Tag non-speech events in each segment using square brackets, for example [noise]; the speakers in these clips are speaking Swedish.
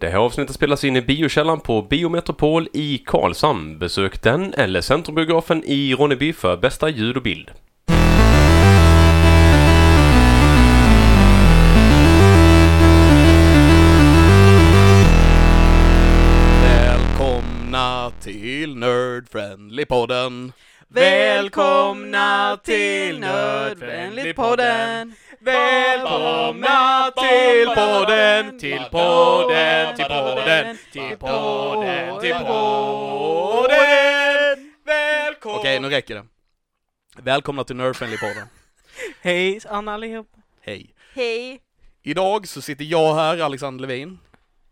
Det här avsnittet spelas in i biokällan på Biometropol i Karlshamn. Besök den eller Centrumbiografen i Ronneby för bästa ljud och bild. Välkomna till Nerd Friendly-podden. Välkomna till Nördvänligt-podden! Välkomna till podden, till podden, till podden, till podden, till podden! Välkomna! Okej, nu räcker det. Välkomna till Nerd Friendly-podden. Hej Anna allihop! Hej. Hej! Idag så sitter jag här, Alexander Levin,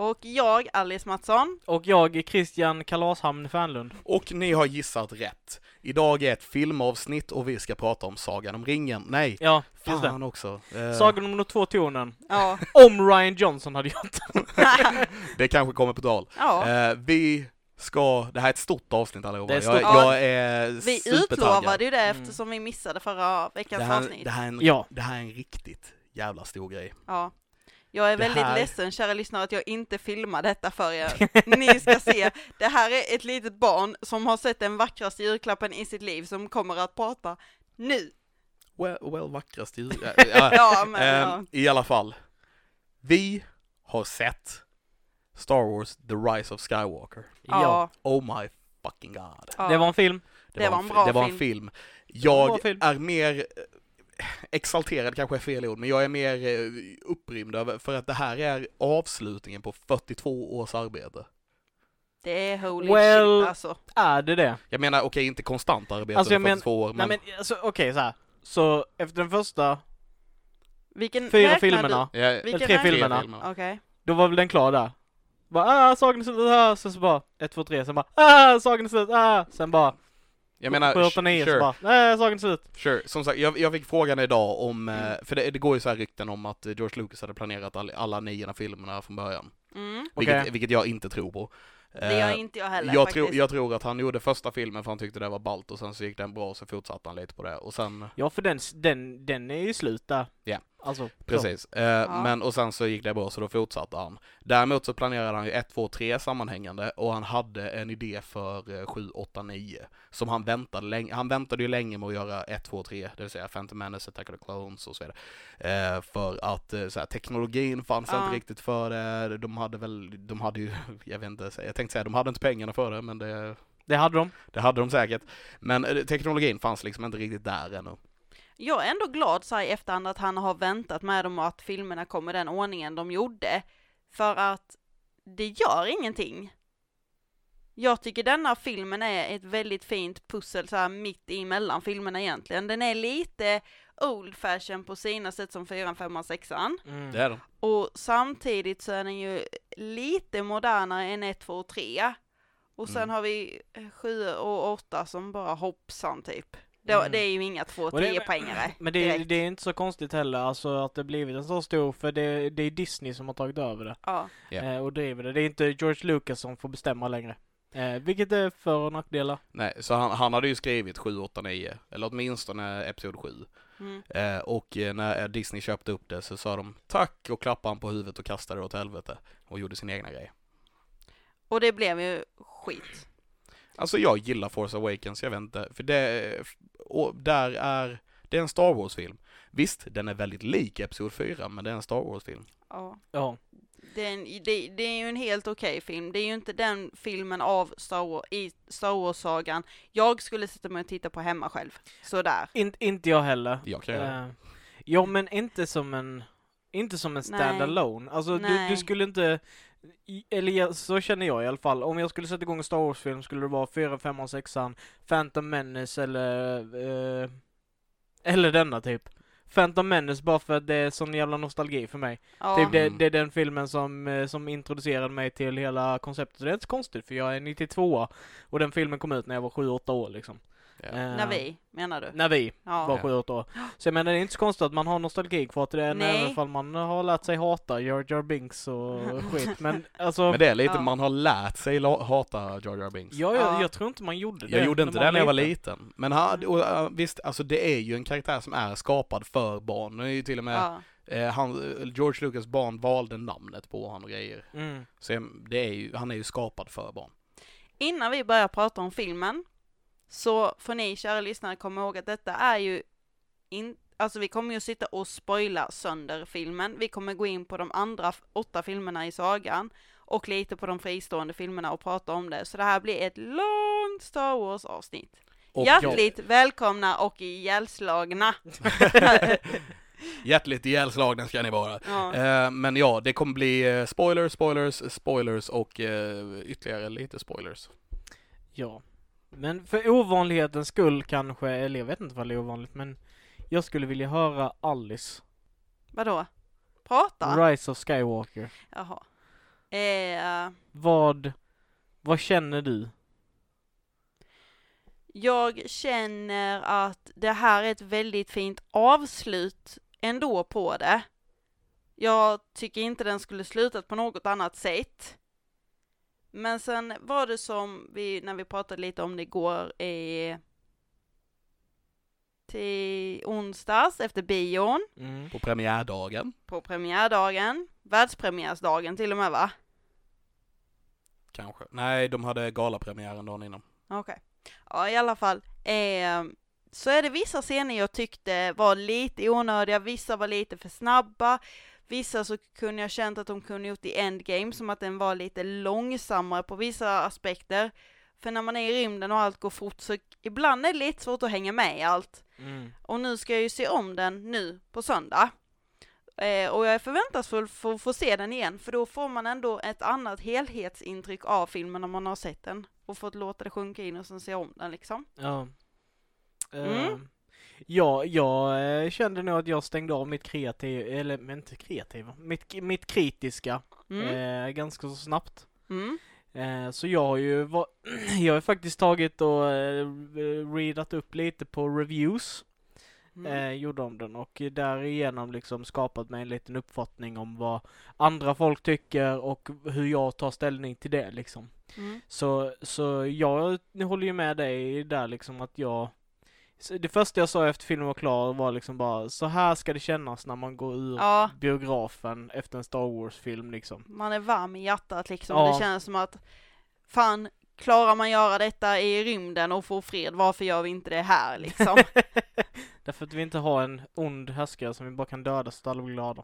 Och jag, Alice Mattsson. Och jag är Christian Kalashamn Fernlund. och ni har gissat rätt. Idag är ett filmavsnitt och vi ska prata om Sagan om ringen. Nej, Ja, just det. fan också. Eh, Sagan om de två tornen. Ja. [laughs] Om Ryan Johnson hade gjort det. [laughs] Det kanske kommer på tal. ja. Eh, vi ska, det här är ett stort avsnitt allihopa. Jag, stort. jag är Vi utlovade ju det Mm. eftersom vi missade förra veckans det här, avsnitt. det, här är en, Ja. det här är en riktigt jävla stor grej. Ja. Jag är Det väldigt här- ledsen, kära lyssnare, att jag inte filmar detta för er. [laughs] Ni ska se, det här är ett litet barn som har sett den vackraste julklappen i sitt liv som kommer att prata nu. Well, well vackrast djur. [laughs] Ja, ja. Ja, men Ehm, ja. I alla fall. Vi har sett Star Wars The Rise of Skywalker. Ja. Oh my fucking god. ja. Det var en film. Det var en fi- bra det var en film. film. en Jag film. är mer exalterad kanske är fel ord, men jag är mer eh, upprymd över, för att det här är avslutningen på 42 års arbete. Det är holy Well- shit alltså. Är det det? Jag menar, okej, inte konstant arbete Alltså, jag men- 42 år, men... Nej men alltså okej så här. Så efter den första, Vilken fyra filmerna, Du? Vilken tre räknar- filmerna. Okej. då var väl den klar där? Bara ah, sagan är slut, ah, sen så bara 1, 2, 3, sen bara ah, sagan är slut, ah, sen bara Jag menar, 7, 8, 9, sure. så bara nej, är slut. Sure, som sagt, jag, jag fick frågan idag om, Mm. eh, för det, det går ju så här rykten om att George Lucas hade planerat all, alla nio filmerna från början. Mm. Vilket, Okej. vilket jag inte tror på. Det gör Eh, inte jag heller jag, faktiskt. tror, jag tror att han gjorde första filmen för han tyckte det var ballt och sen så gick den bra och så fortsatte han lite på det och sen, Ja för den, den, den är ju slut där. Ja. Alltså. så. precis. Eh, Ja. Men och sen så gick det bra så då fortsatte han. Däremot så planerade han ju 1, 2, 3 sammanhängande och han hade en idé för eh, 7, 8, 9 som han väntade länge, han väntade ju länge med att göra 1, 2, 3, det vill säga Phantom Menace, Attack of the Clones och så vidare. Eh, för att eh, så här, teknologin fanns Ja. inte riktigt för det, de hade väl, de hade ju, [laughs] jag vet inte, jag tänkte säga, de hade inte pengarna för det, men det, Det hade de. det hade de säkert. Men eh, teknologin fanns liksom inte riktigt där ännu. Jag är ändå glad så här i efterhand att han har väntat med dem och att filmerna kom i den ordningen de gjorde. För att det gör ingenting. Jag tycker denna filmen är ett väldigt fint pussel så här mitt emellan filmerna egentligen. Den är lite old fashion på sina sätt som 4, 5, 6 Mm. Det är de. och samtidigt så är den ju lite modernare än 1, 2 och 3. Och sen Mm. har vi 7 och 8 som bara hoppsan typ. Det, Mm. det är ju inga 2 Och det- 10 poängare. [clears throat] Men det, direkt. det är inte så konstigt heller, alltså att det blivit en så stor, för det, det är Disney som har tagit över det. Ja. Eh, och driver det. Det är inte George Lucas som får bestämma längre. Eh, vilket är för och nackdelar. Nej, så han, han hade ju skrivit 7, 8, 9, eller åtminstone Episod 7. Mm. Eh, och eh, när Disney köpte upp det så sa de tack och klappade han på huvudet och kastade det åt helvete och gjorde sin egna grej. Och det blev ju skit. Alltså jag gillar Force Awakens, jag vet inte, för det, och där är, det är en Star Wars-film. Visst, den är väldigt lik Episod 4, men det är en Star Wars-film. Ja. Ja. Det är, en, det, det är ju en helt okej film. Det är ju inte den filmen av Star Wars, i Star Wars-sagan jag skulle sätta mig och titta på hemma själv. Sådär. In, inte jag heller. Jag kan göra. Eh, ja men inte som en, inte som en stand-alone. Alltså du, du skulle inte, i- eller så känner jag i alla fall. Om jag skulle sätta igång en Star Wars-film skulle det vara 4, 5 och 6 Phantom Menace eller, eh, eller denna typ. Phantom Menace bara för att det är sån jävla nostalgi för mig. Ja. Typ det, Mm. det är den filmen som, eh, som introducerade mig till hela konceptet. Och det är inte så konstigt för jag är 92 och den filmen kom ut när jag var 7-8 år liksom. Ja. Eh, När vi, menar du? När vi Ja. var Ja. 7-8 år. Så jag menar det är inte så konstigt att man har nostalgi kvar till det Nej. även fall man har lärt sig hata Jar Jar Binks och [laughs] skit. Men alltså, Men det är lite, Ja. man har lärt sig hata Jar Jar Binks. jag, jag, Ja. jag tror inte man gjorde det. Jag gjorde inte det när jag var liten. Men han, och, uh, visst, alltså det är ju en karaktär som är skapad för barn. Det är ju till och med Ja. Eh, han, George Lucas barn valde namnet på honom och grejer. Mm. Så det är ju, han är ju skapad för barn. Innan vi börjar prata om filmen så får ni kära lyssnare komma ihåg att detta är ju in, alltså vi kommer ju sitta och spoila sönder filmen. Vi kommer gå in på de andra åtta filmerna i sagan och lite på de fristående filmerna och prata om det. Så det här blir ett långt Star Wars avsnitt. Och Hjärtligt välkomna och ihjälslagna. [laughs] Hjärtligt ihjälslagna ska ni vara. ja. Eh, men ja, det kommer bli eh, spoilers, spoilers, spoilers och eh, ytterligare lite spoilers. Ja. Men för ovanlighetens skull kanske, eller jag vet inte vad det är ovanligt, men jag skulle vilja höra Alice, Vadå? Prata? Rise of Skywalker. Jaha. Eh, Vad, vad känner du? Jag känner att det här är ett väldigt fint avslut ändå på det. Jag tycker inte den skulle slutat på något annat sätt. Men sen var det som vi, när vi pratade lite om det igår, eh, till onsdags efter bion, Mm. På premiärdagen, på premiärdagen, världspremiärsdagen till och med va? kanske. Nej, de hade galapremiären dagen innan. Okej. Ja, i alla fall. Eh, så är det vissa scener jag tyckte var lite onödiga, vissa var lite för snabba, vissa så kunde jag känt att de kunde gjort i Endgame, som att den var lite långsammare på vissa aspekter. För när man är i rymden och allt går fort så ibland är det lite svårt att hänga med i allt. Mm. Och nu ska jag ju se om den nu på söndag. Eh, och jag är förväntansfull för att få se den igen, för då får man ändå ett annat helhetsintryck av filmen när man har sett den. Och fått låta det sjunka in och sen se om den liksom. Ja. Mm. Eh, ja, jag eh, kände nog att jag stängde av mitt kreativa, eller men inte kreativa, mitt, mitt kritiska Mm. eh, ganska så snabbt. Mm. Eh, så jag har ju va- [clears throat] jag har faktiskt tagit och eh, readat upp lite på reviews, Mm. eh, gjorde om den och därigenom liksom skapat mig en liten uppfattning om vad andra folk tycker och hur jag tar ställning till det liksom. Mm. Så, så jag håller ju med dig där liksom att jag Det första jag sa efter filmen var klar var liksom bara så här ska det kännas när man går ur Ja, biografen efter en Star Wars-film liksom. man är varm i hjärtat liksom. Ja. Det känns som att fan, klarar man göra detta i rymden och få fred, varför gör vi inte det här liksom? [laughs] Därför att vi inte har en ond härskare som vi bara kan döda så att alla blir glada.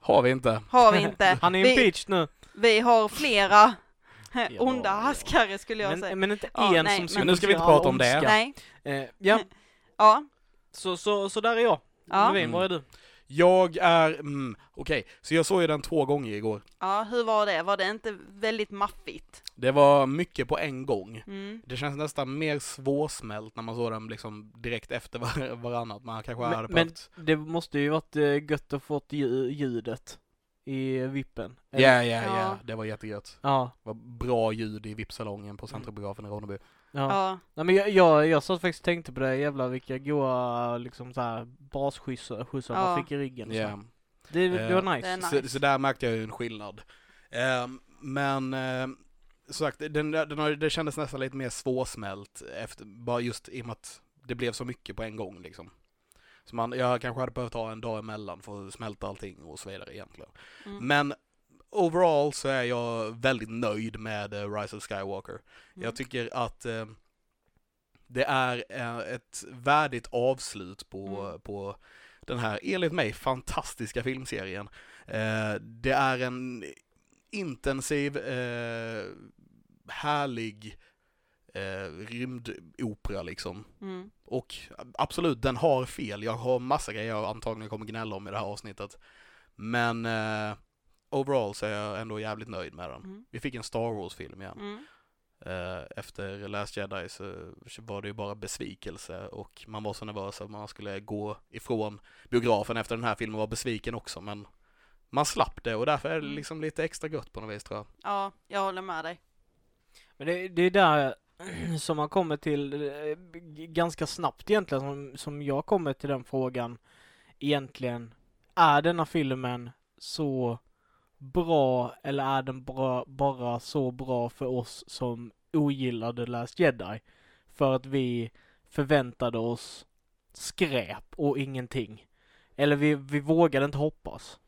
Har vi inte. Har vi inte. Han är impeached nu. vi har flera onda ja. härskare skulle jag säga. Men, men inte Ja, en nej, som men- skulle nu ska vi inte prata om det. Nej, Eh, ja, ja, så, så, så där är jag. ja, Levin, vad är du? Jag är, mm, okej, så jag såg ju den två gånger igår. ja, hur var det? Var det inte väldigt maffigt? Det var mycket på en gång. Mm. Det känns nästan mer svårsmält när man såg den liksom direkt efter var, [laughs] varannat. Man kanske hade Men, men behövt... det måste ju varit eh, gött att fått lju- ljudet i vippen. Ja, Eller- ja, ja, Ja. det var jättegött. Ja, Det var bra ljud i VIP-salongen på Centrumbiografen i Ronneby. Ja. Ja, Nej men jag, jag, jag satt faktiskt och tänkte på det, jävlar vilka goa liksom såhär basskjutsar skjutsar Ja. man fick i ryggen. och så. Ja. Det, det var Eh, nice. det nice. Så, så där märkte jag ju en skillnad. Ehm, men eh, som sagt, den, den har, det kändes nästan lite mer svårsmält efter, bara just i och med att det blev så mycket på en gång liksom. Så man, jag kanske hade behövt ha en dag emellan för att smälta allting och så vidare egentligen. mm. Men overall så är jag väldigt nöjd med eh, Rise of Skywalker. Mm. Jag tycker att eh, det är eh, ett värdigt avslut på, Mm. på den här, enligt mig, fantastiska filmserien. Eh, det är en intensiv, eh, härlig eh, rymdopera liksom. Mm. Och absolut, den har fel. Jag har massa grejer jag antagligen kommer gnälla om i det här avsnittet. Men eh, overall så är jag ändå jävligt nöjd med den. Mm. Vi fick en Star Wars-film igen. Mm. Eh, efter Last Jedi så var det ju bara besvikelse och man var så nervös att man skulle gå ifrån biografen efter den här filmen och var besviken också men man slapp det och därför är det Mm. liksom lite extra gött på något vis tror jag. Ja, jag håller med dig. Men det, det är där [clears throat] som man kommer till eh, ganska snabbt egentligen som, som jag kommer till den frågan egentligen. Är denna filmen så bra eller är den bra, bara så bra för oss som ogillade Last Jedi? För att vi förväntade oss skräp och ingenting. Eller vi, vi vågade inte hoppas.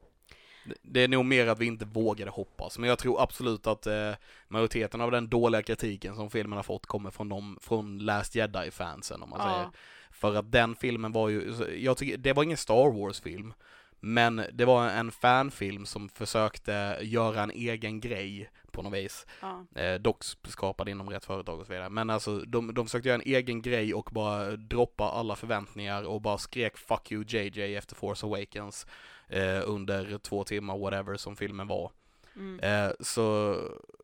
Det- är nog mer att vi inte vågade hoppas, men jag tror absolut att eh, majoriteten av den dåliga kritiken som filmen har fått kommer från de, från Last Jedi-fansen om man säger. Ja. För att den filmen var ju, jag tycker, det var ingen Star Wars-film, men det var en fanfilm som försökte göra en egen grej på något vis. Ja. Eh, dock skapad inom rätt företag och så vidare. Men alltså de, de försökte göra en egen grej och bara droppa alla förväntningar och bara skrek 'fuck you JJ' efter Force Awakens eh, under två timmar whatever som filmen var. Mm. Eh, så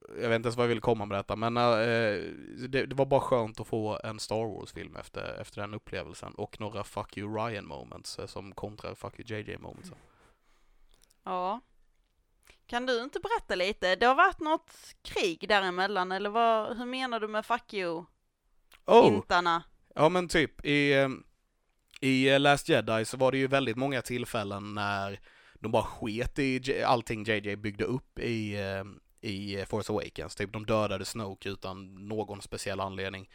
jag vet inte ens vad jag vill komma med detta men eh, det, det var bara skönt att få en Star Wars-film efter, efter den upplevelsen och några 'fuck you Ryan' moments eh, som kontrar 'fuck you JJ' moments. Ja. Kan du inte berätta lite? Det har varit något krig däremellan, eller vad, hur menar du med fuck you? Oh! Hintarna? Ja men typ i, eh, i eh, Last Jedi så var det ju väldigt många tillfällen när de bara sket i J- allting JJ byggde upp i, eh, i Force Awakens. Typ de dödade Snoke utan någon speciell anledning.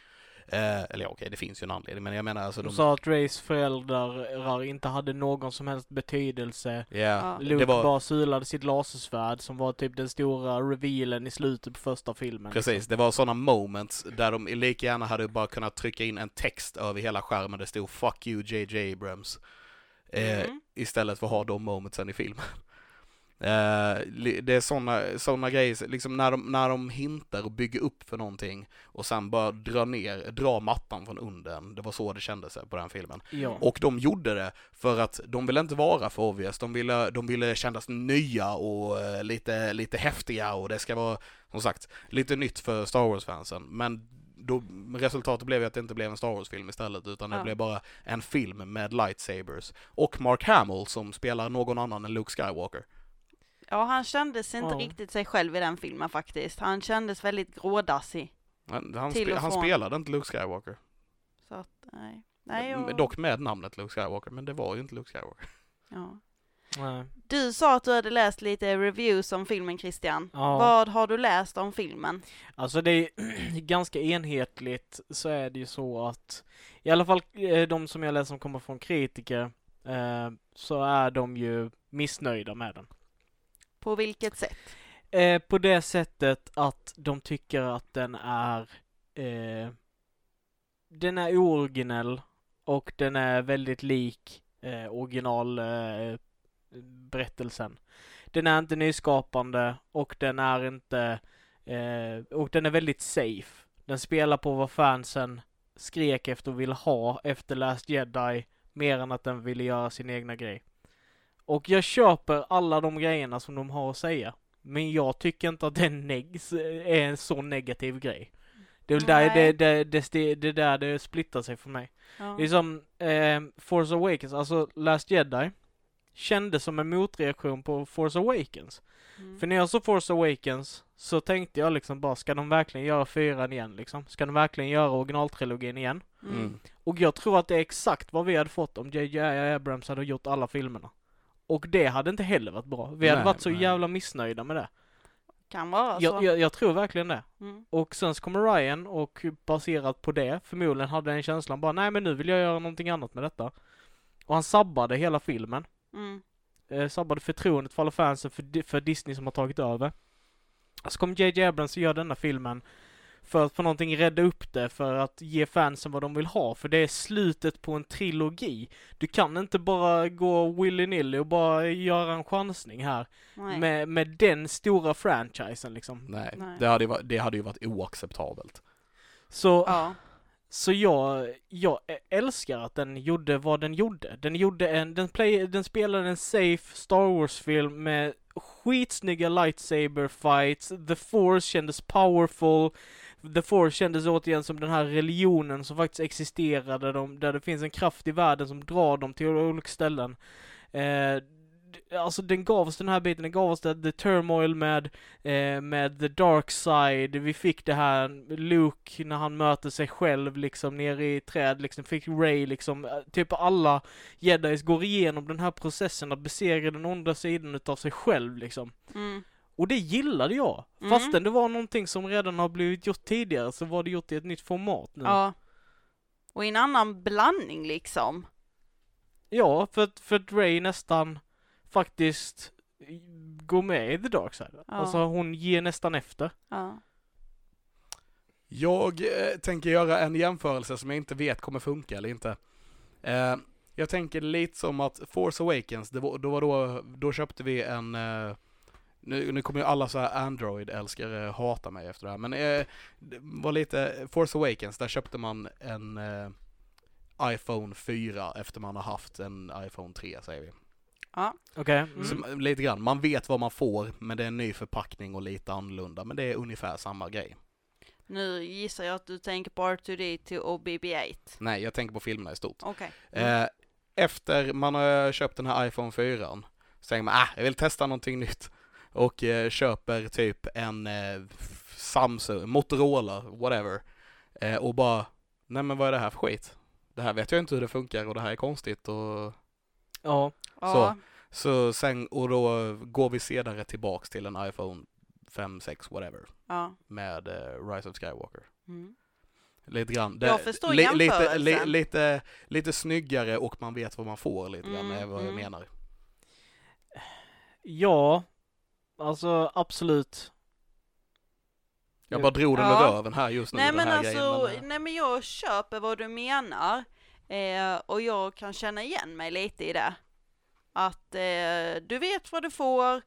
Eh, eller ja, okej, det finns ju en anledning, men jag menar alltså De de... sa att Rays föräldrar inte hade någon som helst betydelse. Ja. Luke det var... bara sulade sitt lasersvärd som var typ den stora revealen i slutet på första filmen. Precis, det var sådana moments där de lika gärna hade bara kunnat trycka in en text över hela skärmen. Det stod 'Fuck you JJ Abrams' eh, Mm. istället för att ha de momentsen i filmen. [laughs] Eh, det är sådana såna grejer, liksom när de, när de hintar och bygger upp för någonting och sen bara drar ner, drar mattan från under Det var så det kändes på den filmen. Ja. Och de gjorde det för att de ville inte vara för obvious, de ville, de ville kännas nya och eh, lite, lite häftiga och det ska vara, som sagt, lite nytt för Star Wars-fansen. Men då, resultatet blev ju att det inte blev en Star Wars-film istället, utan det Ja. blev bara en film med lightsabers. Och Mark Hamill som spelar någon annan än Luke Skywalker. Ja, han kändes inte Ja. riktigt sig själv i den filmen faktiskt. Han kändes väldigt grådassig. Han, han, spe, han spelade inte Luke Skywalker. Så att, nej. Nej, och, Dock med namnet Luke Skywalker, men det var ju inte Luke Skywalker. ja. Nej. Du sa att du hade läst lite reviews om filmen Christian. Ja. Vad har du läst om filmen? Alltså det är [clears throat] ganska enhetligt så är det ju så att i alla fall eh, de som jag läser som kommer från kritiker eh, så är de ju missnöjda med den. På vilket sätt? Eh, på det sättet att de tycker att den är eh, den är ooriginell och den är väldigt lik eh, original eh, berättelsen. Den är inte nyskapande och den är inte eh, och den är väldigt safe. Den spelar på vad fansen skrek efter och ville ha efter Last Jedi mer än att den ville göra sin egna grej. Och jag köper alla de grejerna som de har att säga. Men jag tycker inte att det är, en så negativ grej. Det är där det, det, det, det där det splittar sig för mig. Ja. Det är som eh, Force Awakens, alltså Last Jedi kändes som en motreaktion på Force Awakens. Mm. För när jag såg Force Awakens så tänkte jag liksom bara, ska de verkligen göra fyran igen liksom? Ska de verkligen göra originaltrilogin igen? Mm. Och jag tror att det är exakt vad vi hade fått om JJ Abrams hade gjort alla filmerna. Och det hade inte heller varit bra. Vi hade Nej, varit så nej. jävla missnöjda med det. Kan vara så. Jag, jag, jag tror verkligen det. Mm. Och sen så kommer Ryan och baserat på det förmodligen hade den känslan bara nej men nu vill jag göra någonting annat med detta. Och han sabbade hela filmen. Mm. Eh, sabbade förtroendet för alla fansen för, för Disney som har tagit över. Så kom JJ Abrams och gör denna filmen för att på någonting rädda upp det, för att ge fansen vad de vill ha, för det är slutet på en trilogi. Du kan inte bara gå willy-nilly och bara göra en chansning här Nej. med, med den stora franchisen liksom. Nej, Nej. Det, hade ju, varit- det hade ju varit oacceptabelt. Så Ja. Så jag, jag älskar att den gjorde vad den gjorde. Den gjorde en, den, play, den spelade en safe Star Wars-film med skitsnygga lightsaber fights, the force kändes powerful, the force kändes återigen som den här religionen som faktiskt existerade, de, där det finns en kraft i världen som drar dem till olika ställen. Eh, alltså den gav oss den här biten, den gav oss det, the turmoil med eh, med the dark side, vi fick det här Luke när han möter sig själv liksom nere i träd, liksom fick Ray liksom, eh, typ alla jedis går igenom den här processen att besegra den onda sidan utav sig själv liksom. Mm. Och det gillade jag. Mm. Fastän det var någonting som redan har blivit gjort tidigare så var det gjort i ett nytt format nu. Ja. Och i en annan blandning liksom. Ja, för att, för att Ray nästan faktiskt går med i The Dark Side. Ja. Alltså hon ger nästan efter. Ja. Jag eh, tänker göra en jämförelse som jag inte vet kommer funka eller inte. Eh, jag tänker lite som att Force Awakens, det var, då, var då, då köpte vi en eh, nu, nu kommer ju alla så här Android-älskare hata mig efter det här, men eh, det var lite, Force Awakens, där köpte man en eh, iPhone 4 efter man har haft en iPhone 3 säger vi. Okej? Mm. Så, lite grann, man vet vad man får, men det är en ny förpackning och lite annorlunda, men det är ungefär samma grej. Nu gissar jag att du tänker på R2D2 och BB-8. Nej, jag tänker på filmerna i stort. Okej. Eh, efter man har köpt den här iPhone 4 så tänker man, ah, jag vill testa någonting nytt. Och eh, köper typ en eh, Samsung, Motorola, whatever. Eh, och bara, nej men vad är det här för skit? Det här vet jag inte hur det funkar och det här är konstigt och Ja. Ja. så sen, och då går vi senare tillbaks till en iPhone 5, 6, whatever. Ja. Med eh, Rise of Skywalker. Mm. Lite grann. Jag förstår lite, li, lite, lite snyggare och man vet vad man får lite grann, Mm, är vad jag mm. menar. Ja. Alltså absolut. Jag bara drog den Ja. ur röven här just nu, Nej men här alltså, grejen. Men, eh, nej men jag köper vad du menar. Eh, och jag kan känna igen mig lite i det. Att eh, du vet vad du får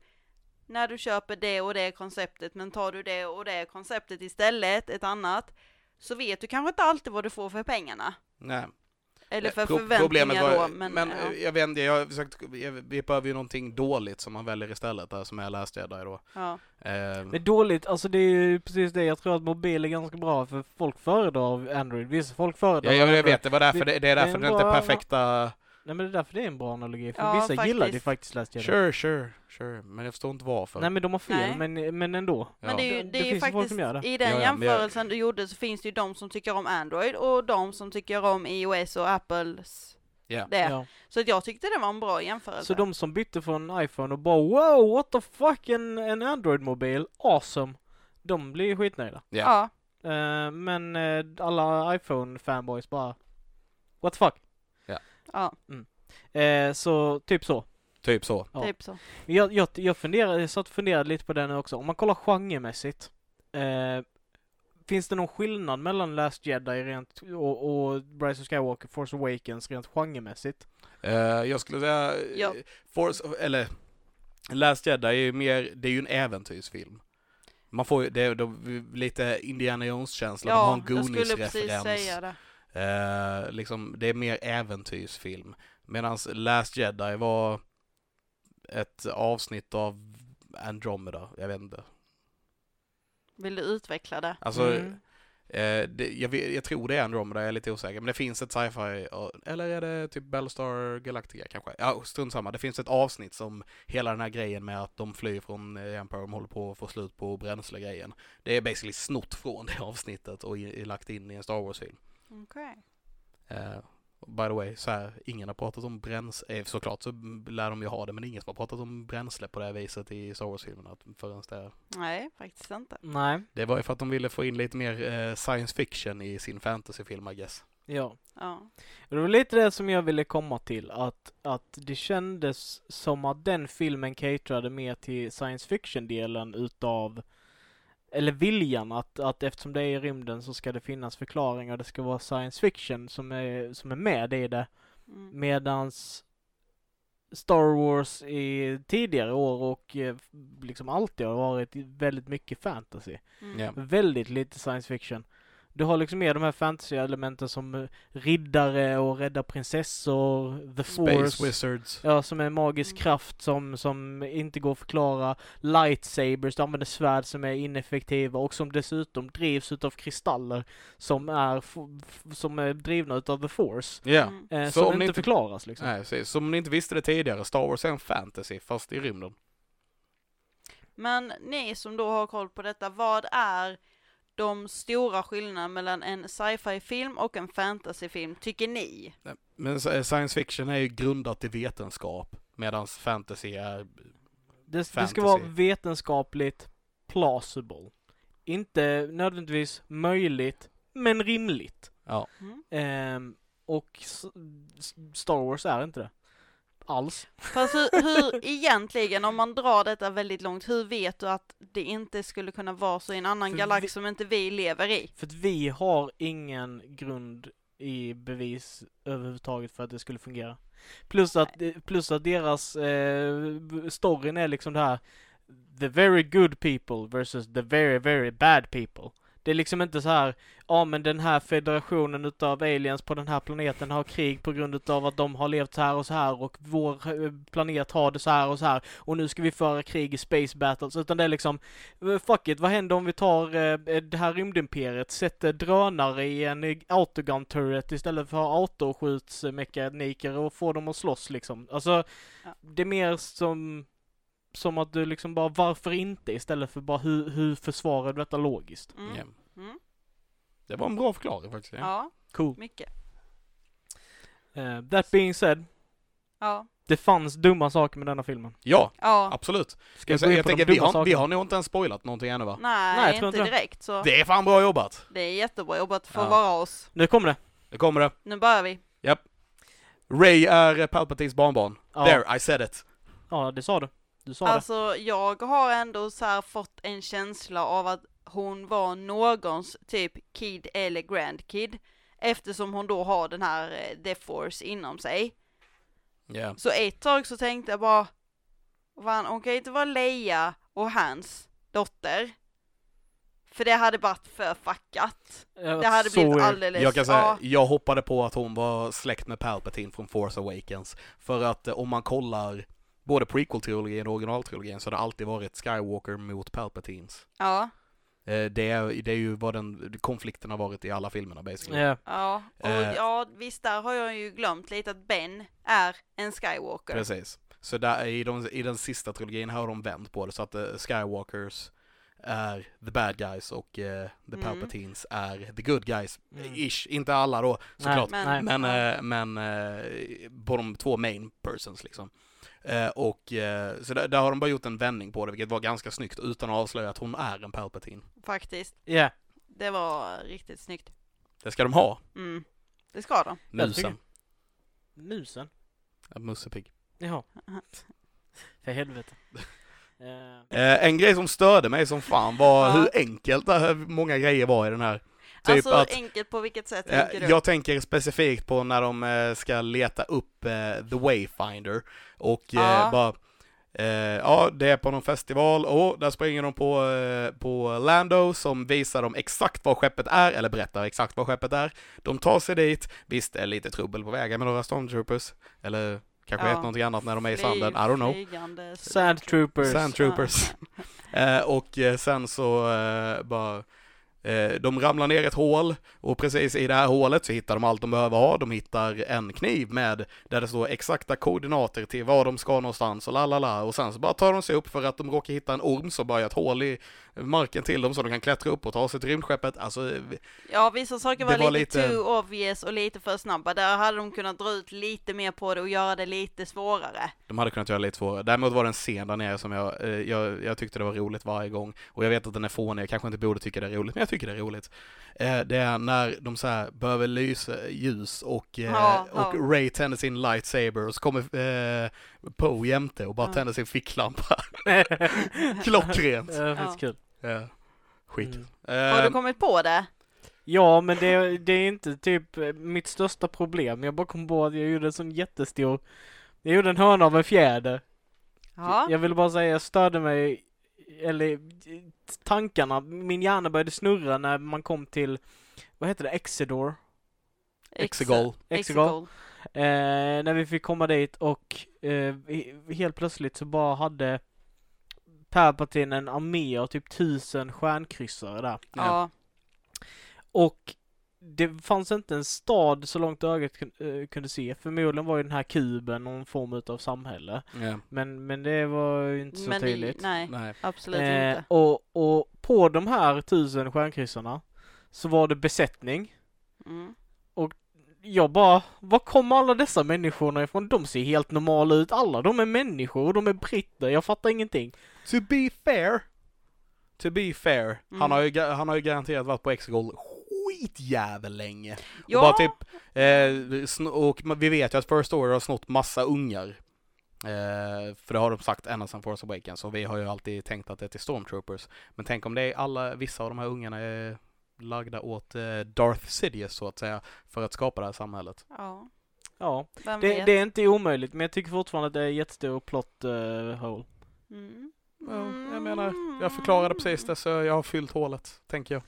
när du köper det och det konceptet, men tar du det och det konceptet istället, ett annat, så vet du kanske inte alltid vad du får för pengarna. nej. Eller för Eh, Pro- förväntningar problemet var, då, men, men ja. eh, jag vet inte, jag har försökt, jag, vi behöver ju någonting dåligt som man väljer istället där som jag läste jag där då. ja. Eh, Det är dåligt, alltså det är ju precis det. Jag tror att mobil är ganska bra för folk föredrar Android. Vissa folk föredrar ja, jag, jag vet, det var därför det, det är det är därför det inte är bra- perfekta Nej men det är därför det är en bra analogi. För Ja, vissa gillar ju faktiskt. faktiskt Last Jedi. Sure, sure, sure, men jag förstår inte varför. Nej men de har fel, Nej. men, men ändå. Ja. Men det är ju, Det- det är ju finns ju folk faktiskt, som gör det. i den Ja, ja, men jag- jämförelsen du gjorde så finns det ju de som tycker om Android och de som tycker om iOS och Apples det. Ja. Så att jag tyckte det var en bra jämförelse. Så de som bytte från iPhone och bara wow, what the fuck, en, en Android-mobil, awesome. De blir ju skitnöjda. Ja. Ja, Eh, men eh, alla iPhone-fanboys bara, what the fuck. Ja, Eh, så typ så. Typ så. Ja. typ så. Jag, jag, jag, funderade, jag satt och funderade lite på det nu också. Om man kollar genremässigt. Eh, finns det någon skillnad mellan Last Jedi rent och, och Rise of Skywalker, Force Awakens rent genremässigt? Eh, jag skulle säga, Ja. ja. Force, eller Last Jedi är ju mer, det är ju en äventyrsfilm. Man får ju, det är de, lite Indiana Jones-känsla, de har Ja, en jag skulle precis Goonies-referens. säga det. Eh, liksom, det är mer äventyrsfilm. Medan Last Jedi var ett avsnitt av Andromeda, jag vet inte. Vill du utveckla det? Alltså, Mm. eh, det, jag, jag tror det är Andromeda, jag är lite osäker. Men det finns ett sci-fi, eller är det typ Battlestar Galactica kanske? Ja, strunt samma. Det finns ett avsnitt som hela den här grejen med att de flyr från eh, Empire, de håller på att få slut på bränslegrejen. Det är basically snott från det [laughs] avsnittet och i, lagt in i en Star Wars-film. Okej. Eh, by the way, så här, ingen har pratat om bränsle, eh, såklart så lär de ju ha det, men ingen som har pratat om bränsle på det här viset i Star Wars-filmerna förrän det. Nej, faktiskt inte. Nej, Det var ju för att de ville få in lite mer eh, science fiction i sin fantasyfilm, I guess. ja. Ja. Det var lite det som jag ville komma till, att, att det kändes som att den filmen caterade mer till science fiction-delen utav eller viljan att, att eftersom det är i rymden så ska det finnas förklaringar, det ska vara science fiction som är, som är med i det. Mm. Medans Star Wars i tidigare år och eh, liksom alltid har varit väldigt mycket fantasy. Mm. Ja. Väldigt lite science fiction. Du har liksom mer de här fantasy-elementen som eh, riddare och rädda prinsessor, the Space force. Wizards. Ja, som är en magisk Mm. kraft som, som inte går att förklara. Lightsabers, du använder svärd som är ineffektiva och som dessutom drivs utav kristaller som är, som är drivna utav the force. Ja. Mm. Eh, Så som om inte inte- förklaras liksom. Nej, precis. Som ni inte visste det tidigare, Star Wars är en fantasy, fast i rymden. Men ni som då har koll på detta, vad är de stora skillnaderna mellan en sci-fi-film och en fantasy-film, tycker ni? Men science fiction är ju grundat i vetenskap, medan fantasy är... Det, det ska fantasy. vara vetenskapligt plausible. Inte nödvändigtvis möjligt, men rimligt. Ja. Mm. Ehm, och Star Wars är inte det. Alls. Fast hur, hur egentligen, om man drar detta väldigt långt, hur vet du att det inte skulle kunna vara så i en annan För galax vi- som inte vi lever i? För att vi har ingen grund i bevis överhuvudtaget för att det skulle fungera. Plus att, plus att deras eh, storyn är liksom det här The very good people versus the very very bad people. Det är liksom inte så här, ja men den här federationen utav aliens på den här planeten har krig på grund utav att de har levt så här och så här och vår eh, planet har det så här och så här och nu ska vi föra krig i space battles. Utan det är liksom, eh, fuck it, vad händer om vi tar eh, det här rymdimperiet, sätter drönare i en eh, autogun turret istället för autoskjutsmekaniker och får dem att slåss liksom. Alltså, det är mer som som att du liksom bara, varför inte? Istället för bara, hur, hur försvarar du detta logiskt? Mm. Ja. Mm. Det var en bra förklaring faktiskt. Ja. Ja, Cool. mycket. Uh, that being said, Ja, det fanns dumma saker med denna filmen. ja, ja. absolut. Ska Jag, in jag tänker, vi har, vi har nog inte ens spoilat någonting ännu va? Nej, Nej, jag tror inte inte direkt så. Det är fan bra jobbat! Det är jättebra jobbat för Ja. att vara oss. Nu kommer det. Det kommer det. Nu börjar vi. Ray är Palpatines barnbarn. Ja, There, I said it. ja det sa du. Du sa det. Alltså, jag har ändå så här fått en känsla av att hon var någons typ kid eller grandkid. Eftersom hon då har den här eh, Death Force inom sig. Ja. Så ett tag så tänkte jag bara, fan, hon kan ju inte vara Leia och hans dotter. För det hade varit för fuckat. Jag Det hade blivit weird. alldeles, Jag kan säga, ja, jag hoppade på att hon var släkt med Palpatine från Force Awakens. För att eh, om man kollar både prequel-trilogin och originaltrilogin så har det alltid varit Skywalker mot Palpatines. ja, Eh, Det är, det är ju vad den konflikten har varit i alla filmerna basically. Ja. ja. Och Eh. ja, visst där har jag ju glömt lite att Ben är en Skywalker. Precis. Så där, i, de, i den sista trilogin har de vänt på det så att eh, Skywalkers är the bad guys och eh, the Mm. Palpatines är the good guys. Mm. Ish, inte alla då såklart. Men- Men, eh, men eh, på de två main persons liksom. Eh, och eh, så där, där har de bara gjort en vändning på det, vilket var ganska snyggt utan att avslöja att hon är en Palpatine. Faktiskt. Ja. Det var riktigt snyggt. Det ska de ha, Mm. Det ska de. Musen. Musen? Ja, Mussepigg. Jaha. [laughs] För helvete. Eh, Eh, en grej som störde mig som fan var hur enkelt det här, många grejer var i den här. Typ alltså att- enkelt på vilket sätt Eh, tänker du? jag tänker specifikt på när de eh, ska leta upp eh, The Wayfinder och Ja. bara ja, det är på någon festival och där springer de på, på Lando som visar dem exakt vad skeppet är, eller berättar exakt vad skeppet är. De tar sig dit, visst det är lite trubbel på vägen med några stormtroopers, eller kanske Ja. ett någonting annat när de är i sanden, I don't know. flygande Sand Troopers. Sand Troopers. [laughs] Eh, och sen så bara Eh, de ramlar ner i ett hål och precis i det här hålet så hittar de allt de behöver ha. De hittar en kniv med där det står exakta koordinater till var de ska någonstans och la la la och sen så bara tar de sig upp för att de råkar hitta en orm som bara gör ett hål i marken till dem så de kan klättra upp och ta sig till rymdskeppet. Alltså, Ja, vissa saker Det var, var lite, lite- too obvious och lite för snabba. Där hade de kunnat dra ut lite mer på det och göra det lite svårare. de hade kunnat göra lite svårare. Däremot var det en scen där nere som jag, eh, jag, jag tyckte det var roligt varje gång. Och jag vet att den är fånig, jag kanske inte borde tycka det är roligt, men jag tycker det är roligt. Eh, det är när de så här behöver lysa ljus och, eh, Ja, ja. och Ray tänder sin lightsaber och så kommer eh, Poe jämte och bara Ja. tänder sin ficklampa. [laughs] Klockrent! Det är faktiskt kul. Ja. Skit. Mm. Har du Eh, kommit på det? Ja, men det, det är inte typ eh, mitt största problem. Jag bara kom på att jag gjorde en sån jättestor... Jag gjorde en hörna av en fjäder. Ja. Jag ville bara säga, jag störde mig, eller tankarna, min hjärna började snurra när man kom till, vad heter det, Exedor? Exegol. Exegol. Eh, när vi fick komma dit och eh, he- helt plötsligt så bara hade Palpatine en armé av typ tusen stjärnkryssare där. Ja. Och det fanns inte en stad så långt ögat eh, kunde se. Förmodligen var ju den här kuben någon form utav samhälle. Ja. Men, men det var ju inte så Men i, tydligt. nej, Nej. absolut Eh, inte. och, och på de här tusen stjärnkryssarna så var det besättning. Mm. Jag bara, var kommer alla dessa människorna ifrån? De ser helt normala ut. Alla de är människor och de är britter. Jag fattar ingenting. To be fair, to be fair, Mm. han, har ju, han har ju garanterat varit på Exegol skitjävel länge. Ja, Och bara typ, eh, och vi vet ju att First Order har snott massa ungar. Eh, för det har de sagt ända sedan Force Awakens, och vi har ju alltid tänkt att det är till Stormtroopers. Men tänk om det är alla, vissa av de här ungarna är lagda åt eh, Darth Sidious så att säga, för att skapa det här samhället. ja, Ja, det, det är inte omöjligt men jag tycker fortfarande att det är jättestor plot uh, hole. Mm. Ja, jag menar, jag förklarade precis det så jag har fyllt hålet, tänker jag.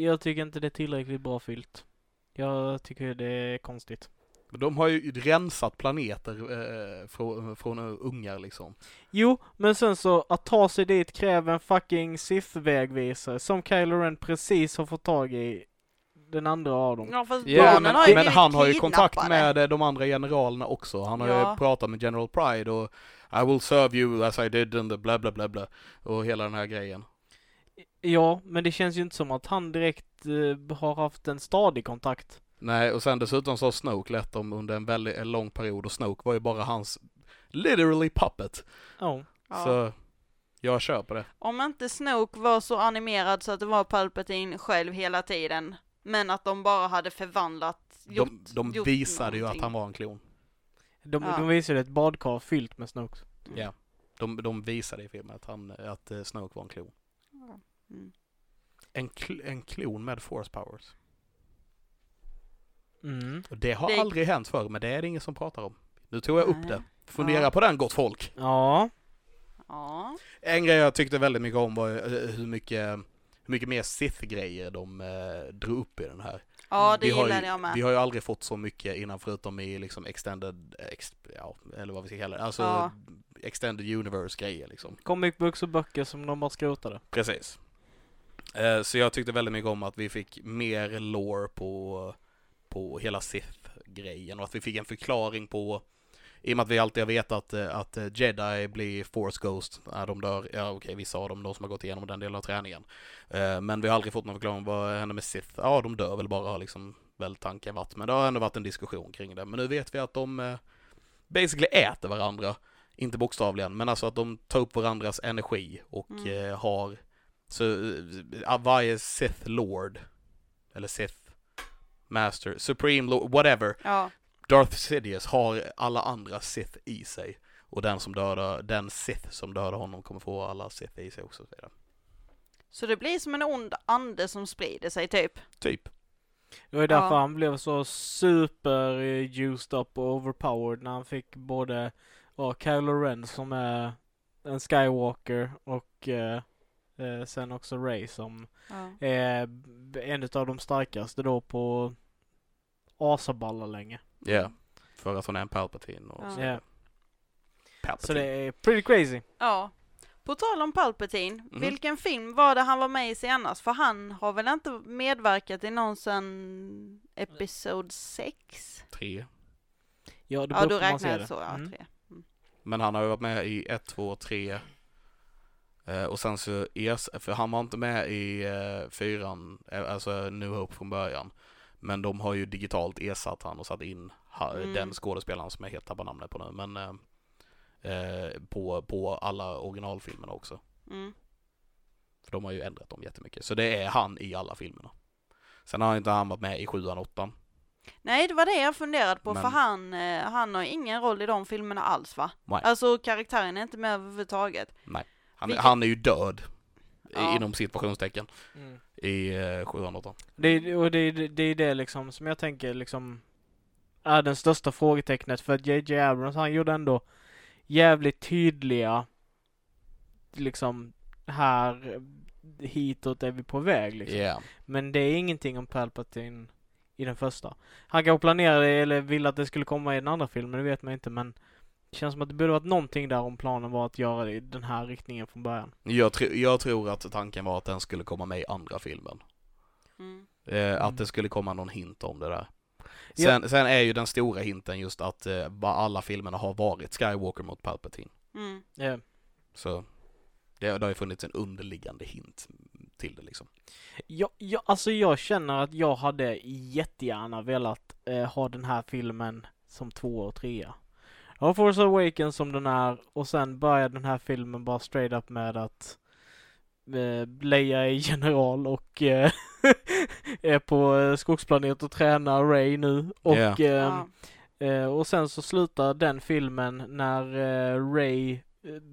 Jag tycker inte det är tillräckligt bra fyllt. Jag tycker det är konstigt. De har ju rensat planeter eh, från, från ungar liksom. Jo, men sen så att ta sig dit kräver en fucking Sith-vägvisare som Kylo Ren precis har fått tag i den andra av dem. Ja, fast Ja, men, har ju men han har ju kontakt med eh, de andra generalerna också. Han har Ja. ju pratat med General Pride och I will serve you as I did and the bla bla bla bla. Och hela den här grejen. Ja, men det känns ju inte som att han direkt eh, har haft en stadig kontakt. Nej, och sen dessutom så har Snoke lett dem under en väldigt en lång period och Snoke var ju bara hans literally puppet. Ja. Ja. Så jag kör på det. Om inte Snoke var så animerad så att det var Palpatine själv hela tiden, men att de bara hade förvandlat, gjort, De, de gjort visade ju att någonting. han var en klon. De, Ja. de visade ett badkar fyllt med Snokes. Mm. Ja. De, de visade i filmen att, han, att eh, Snoke var en klon. Mm. En, kl, en klon med force powers. Mm. Och det har Det- aldrig hänt förr, men det är det ingen som pratar om. Nu tog jag upp det. Fundera Ja. på den gott folk. Ja. Ja. En grej jag tyckte väldigt mycket om var eh, hur mycket, hur mycket mer Sith-grejer de eh, drog upp i den här. ja, det vi har gillade ju, jag med. Vi har ju aldrig fått så mycket innan förutom i liksom extended, ex, ja, eller vad vi ska kalla det, alltså Ja. extended universe-grejer liksom. Comic books och böcker som de bara skrotade. Precis. Eh, så jag tyckte väldigt mycket om att vi fick mer lore på, på hela Sith-grejen och att vi fick en förklaring på i och med att vi alltid har vetat eh, att eh, Jedi blir Force Ghost när de dör. Ja okej, vissa av dem, de som har gått igenom den delen av träningen. Eh, Men vi har aldrig fått någon förklaring vad händer med Sith. Ja, de dör väl bara har liksom väl tanken varit. Men det har ändå varit en diskussion kring det. Men nu vet vi att de basically äter varandra. Inte bokstavligen, men alltså att de tar upp varandras energi och Mm. har så varje Sith Lord eller Sith Master, Supreme Lord, whatever Ja, Darth Sidious har alla andra Sith i sig. Och den som dödar, den Sith som dödar honom kommer få alla Sith i sig också. så det blir som en ond ande som sprider sig typ. Typ. Det var därför Ja. han blev så super used up och overpowered när han fick både ja, Kylo Ren som är en Skywalker och eh, eh, sen också Rey som Ja. är en av de starkaste då på asaballar länge. Ja. För att hon är en Palpatine och Ja. så. Ja. Palpatine. Så det är pretty crazy. ja. På tal om Palpatine, Mhm. vilken film var det han var med i senast? För han har väl inte medverkat i någon sen Episod 6? Tre. Ja, det Ja, då räknar jag så, ja, Mm. tre. Men han har ju varit med i 1, 2, 3. Eh, och sen så ers för han var inte med i eh, fyran, eh, alltså New Hope från början. Men de har ju digitalt ersatt han och satt in Mm. den skådespelaren som jag helt tappar namnet på nu. Men eh, på, på alla originalfilmerna också. Mm. För de har ju ändrat dem jättemycket. Så det är han i alla filmerna. Sen har inte han varit med i sjuan, åttan. Nej, det var det jag funderade på, Men- för han, han har ingen roll i de filmerna alls va? Nej. Alltså karaktären är inte med överhuvudtaget. Han, Vilket- han är ju död. i- Ja. Inom situationstecken. Mm. I eh, sjuan, åttan. Det, är- och det, är- det är det liksom som jag tänker liksom är den största frågetecknet för att JJ Abrams han gjorde ändå jävligt tydliga liksom här hitåt är vi på väg liksom. Ja. Men det är ingenting om Palpatine i den första. Han kanske planerade eller ville att det skulle komma i den andra filmen, det vet man inte men det känns som att det borde varit någonting där om planen var att göra det i den här riktningen från början. Jag, tr- jag tror att tanken var att den skulle komma med i andra filmen. Mm. Eh, Mm. Att det skulle komma någon hint om det där. Ja. Sen, sen är ju den stora hinten just att eh, bara alla filmerna har varit Skywalker mot Palpatine. Mm. Ja. Så det, det har ju funnits en underliggande hint till det liksom. Jag, jag, alltså jag känner att jag hade jättegärna velat eh, ha den här filmen som två och trea. Har Force Awakens som den är och sen börjar den här filmen bara straight up med att eh, Leia är general och eh, [laughs] är på eh, skogsplanet och tränar Ray nu. Och, Ja. ehm, Ja. eh, och sen så slutar den filmen när eh, Ray, eh,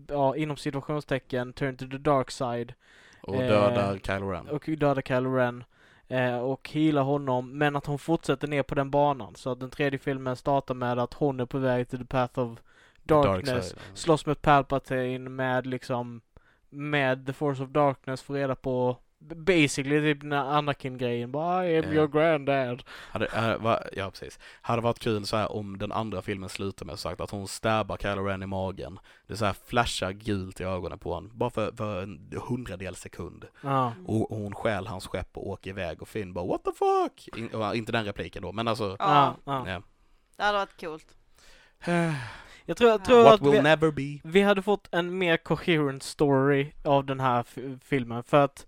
ja inom situationstecken, turn to the dark side Och Eh, dödar Kylo Ren. och dödar Kylo Ren. Eh, och healar honom, men att hon fortsätter ner på den banan. Så att den tredje filmen startar med att hon är på väg till the path of darkness. side. slåss med Palpatine med liksom med the force of darkness får reda på basically typ den här Anakin-grejen. Bara I am Ja. your granddad. Hade, äh, va, ja precis. Hade varit kul så här om den andra filmen slutar med sagt att hon stabbar Kylo Ren i magen. Det så här flashar gult i ögonen på honom. Bara för, för en hundradel sekund. Ja. Och, och hon stjäl hans skepp och åker iväg och Finn bara what the fuck? In, och, inte den repliken då men alltså. Ja, Ja. ja. Det hade varit coolt. [sighs] Jag tror, jag tror What att will vi, never be. vi hade fått en mer coherent story av den här filmen. För att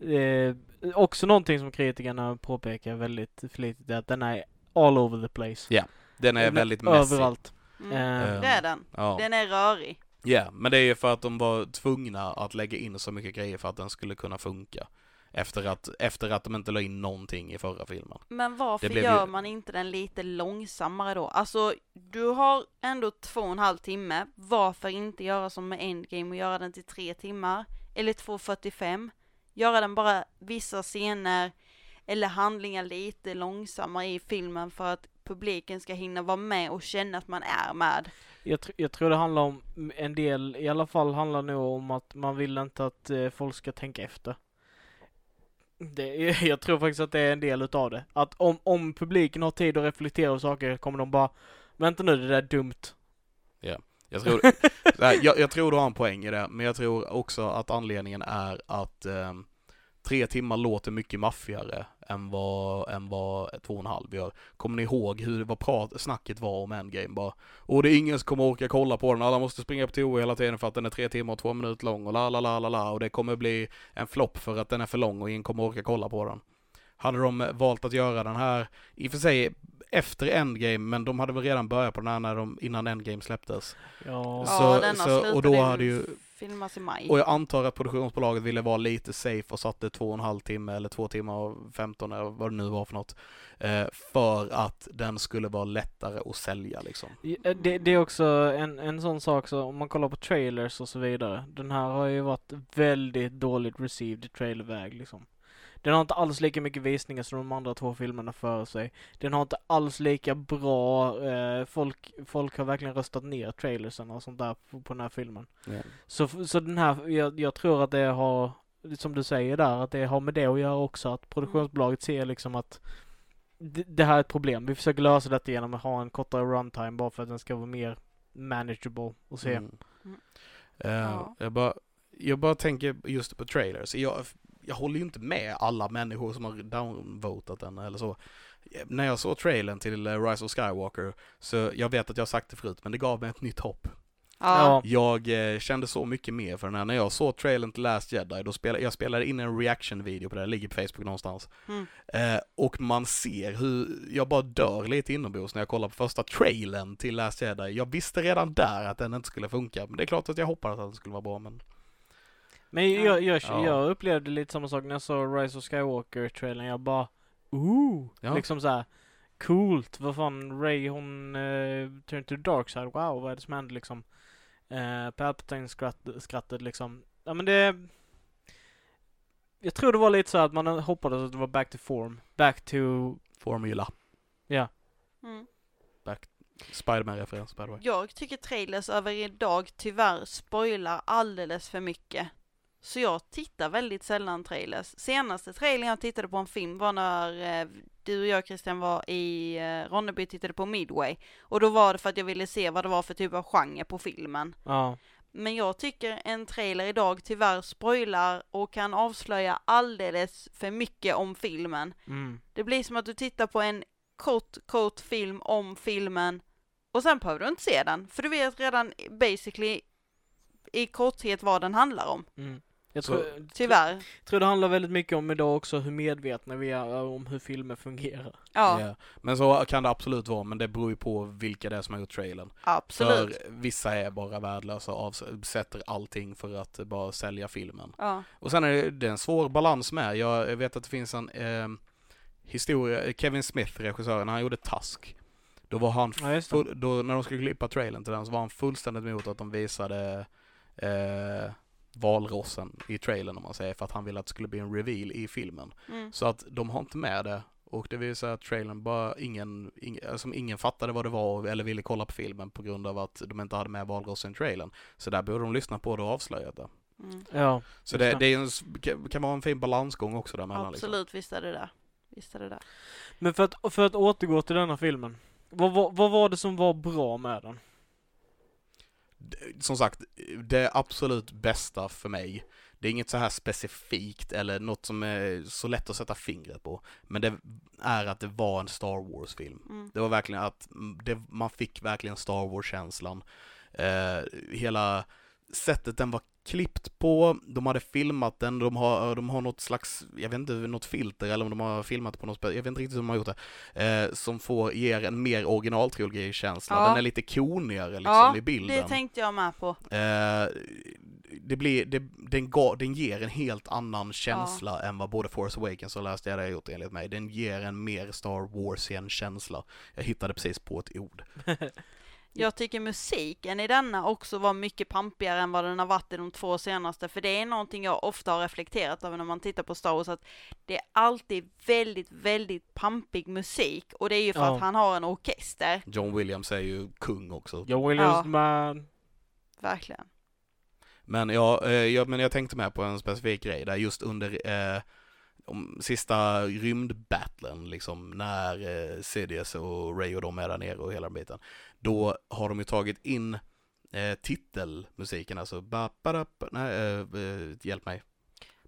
eh, också någonting som kritikerna påpekar väldigt flitigt är att den är all over the place. Den är Den väldigt messy. Överallt. Mm. Eh, Det är den. Ja. Den är rörig. Ja, men det är ju för att de var tvungna att lägga in så mycket grejer för att den skulle kunna funka. Efter att, efter att de inte la in någonting i förra filmen. Men varför gör ju- man inte den lite långsammare då? Alltså, du har ändå två och en halv timme. Varför inte göra som med Endgame och göra den till tre timmar? Eller 2.45? Göra den bara vissa scener eller handlingar lite långsammare i filmen för att publiken ska hinna vara med och känna att man är med. Jag, tr- jag tror det handlar om en del, i alla fall handlar det nog om att man vill inte att eh, folk ska tänka efter. Det, [laughs] jag tror faktiskt att det är en del utav det. Att om, om publiken har tid att reflektera över saker kommer de bara Vänta nu, det där är dumt. Jag tror, [laughs] här, jag, jag tror du har en poäng i det, men jag tror också att anledningen är att eh, tre timmar låter mycket maffigare än vad, än vad två och en halv gör. Kommer ni ihåg hur vad prat, snacket var om Endgame bara? Och det är ingen som kommer orka kolla på den, alla måste springa på toa hela tiden för att den är tre timmar och två minuter lång och la la la la la och det kommer bli en flopp för att den är för lång och ingen kommer orka kolla på den. Hade de valt att göra den här, i och för sig efter Endgame, men de hade väl redan börjat på den här när de, innan Endgame släpptes. Ja. Så- ja, denna så- och då hade ju- filmas i maj. Och jag antar att produktionsbolaget ville vara lite safe och satte två och en halv timme eller två timmar och 15 eller vad det nu var för något. Eh, för att den skulle vara lättare att sälja liksom. Ja, Det, det är också en, en sån sak så om man kollar på trailers och så vidare. Den här har ju varit väldigt dåligt received i trailerväg liksom. Den har inte alls lika mycket visningar som de andra två filmerna före sig. Den har inte alls lika bra, eh, folk, folk har verkligen röstat ner trailersen och sånt där på, på den här filmen. Så, så den här, jag, jag tror att det har, som du säger där, att det har med det att göra också. Att produktionsbolaget ser liksom att det, här är ett problem. Vi försöker lösa detta genom att ha en kortare runtime bara för att den ska vara mer manageable och se. Mm. Mm. Eh, Ja. jag, bara, jag bara tänker just på trailers. Jag, jag håller ju inte med alla människor som har downvotat den eller så. När jag såg trailern till eh, Rise of Skywalker, så jag vet att jag har sagt det förut, men det gav mig ett nytt hopp. Ja. Jag eh, kände så mycket mer för den här. När jag såg trailern till Last Jedi, då spelade jag spelade in en reaction-video på det, det ligger på Facebook någonstans. Mm. Eh, och man ser hur jag bara dör lite inombords när jag kollar på första trailern till Last Jedi. Jag visste redan där att den inte skulle funka, men det är klart att jag hoppades att den skulle vara bra, men... Men Ja. jag, jag, Ja. jag upplevde lite samma sak när jag såg Rise of Skywalker-trailern. Jag bara Ooh! Ja. Liksom så här Coolt! Vad fan, Ray hon uh, turn to the dark side. Wow, vad är det som händer liksom? Uh, Palpatine skratt, skrattet liksom. Ja men det... Jag tror det var lite så att man hoppades att det var back to form. Back to... Formula. Ja. Mm. Spiderman-referens by the way. Jag tycker trailers över idag tyvärr spoilar alldeles för mycket. Så jag tittar väldigt sällan trailers. Senaste trailern jag tittade på en film var när eh, du och jag Christian var i eh, Ronneby och tittade på Midway. Och då var det för att jag ville se vad det var för typ av genre på filmen. Ja. Men jag tycker en trailer idag tyvärr spoilar och kan avslöja alldeles för mycket om filmen. Mm. Det blir som att du tittar på en kort, kort film om filmen och sen behöver du inte se den, för du vet redan basically i korthet vad den handlar om. Mm. Jag tror, Tyvärr. tror det handlar väldigt mycket om idag också hur medvetna vi är om hur filmer fungerar. Ja, Ja. Men så kan det absolut vara, men det beror ju på vilka det är som har gjort trailern. absolut. För vissa är bara värdelösa och avsätter allting för att bara sälja filmen. Ja, Och sen är det, det är en svår balans med. Jag vet att det finns en, eh, historia, Kevin Smith, regissören, han gjorde Tusk. Då var han, Ja, full, då, när de skulle klippa trailern till den så var han fullständigt emot att de visade eh, valrossen i trailern om man säger, för att han ville att det skulle bli en reveal i filmen. Mm. Så att de har inte med det. Och det vill säga att trailern bara ingen, ingen, som ingen fattade vad det var eller ville kolla på filmen på grund av att de inte hade med valrossen i trailern. Så där borde de lyssna på det och avslöjat det. Mm. Ja, Så det, det. en, kan- vara en fin balansgång också däremellan. Liksom. Absolut, visst är det där. Visst är det där. men för att, för att återgå till denna filmen. Vad, vad, vad var det som var bra med den? Som sagt, det absolut bästa för mig, det är inget så här specifikt eller något som är så lätt att sätta fingret på. Men det är att det var en Star Wars-film. Mm. Det var verkligen att det, man fick verkligen Star Wars-känslan. Eh, hela sättet den var klippt på, de hade filmat den, de har, de har något slags, jag vet inte, något filter eller om de har filmat på något jag vet inte riktigt hur de har gjort det, eh, som får, ger en mer originaltrilogi-känsla. Ja. Den är lite konigare liksom Ja, i bilden. Det tänkte jag med på. Eh, det blir, det, den, ga, den ger en helt annan känsla än vad både Force Awakens och Last Jedi har gjort enligt mig. Den ger en mer Star Warsian känsla. Jag hittade precis på ett ord. [laughs] Jag tycker musiken i denna också var mycket pampigare än vad den har varit i de två senaste, för det är någonting jag ofta har reflekterat över när man tittar på Star Wars, att det är alltid väldigt, väldigt pampig musik, och det är ju för Ja. att han har en orkester, John Williams är ju kung också. Joe Williams Ja. man. verkligen. Men, ja, eh, ja, men jag tänkte med på en specifik grej där just under eh, om, sista rymdbattlen liksom när eh, Sidious och Ray och de är där nere och hela den biten. Då har de ju tagit in eh, titelmusiken, alltså ba, ba, da, ba, nej, eh, eh, hjälp mig.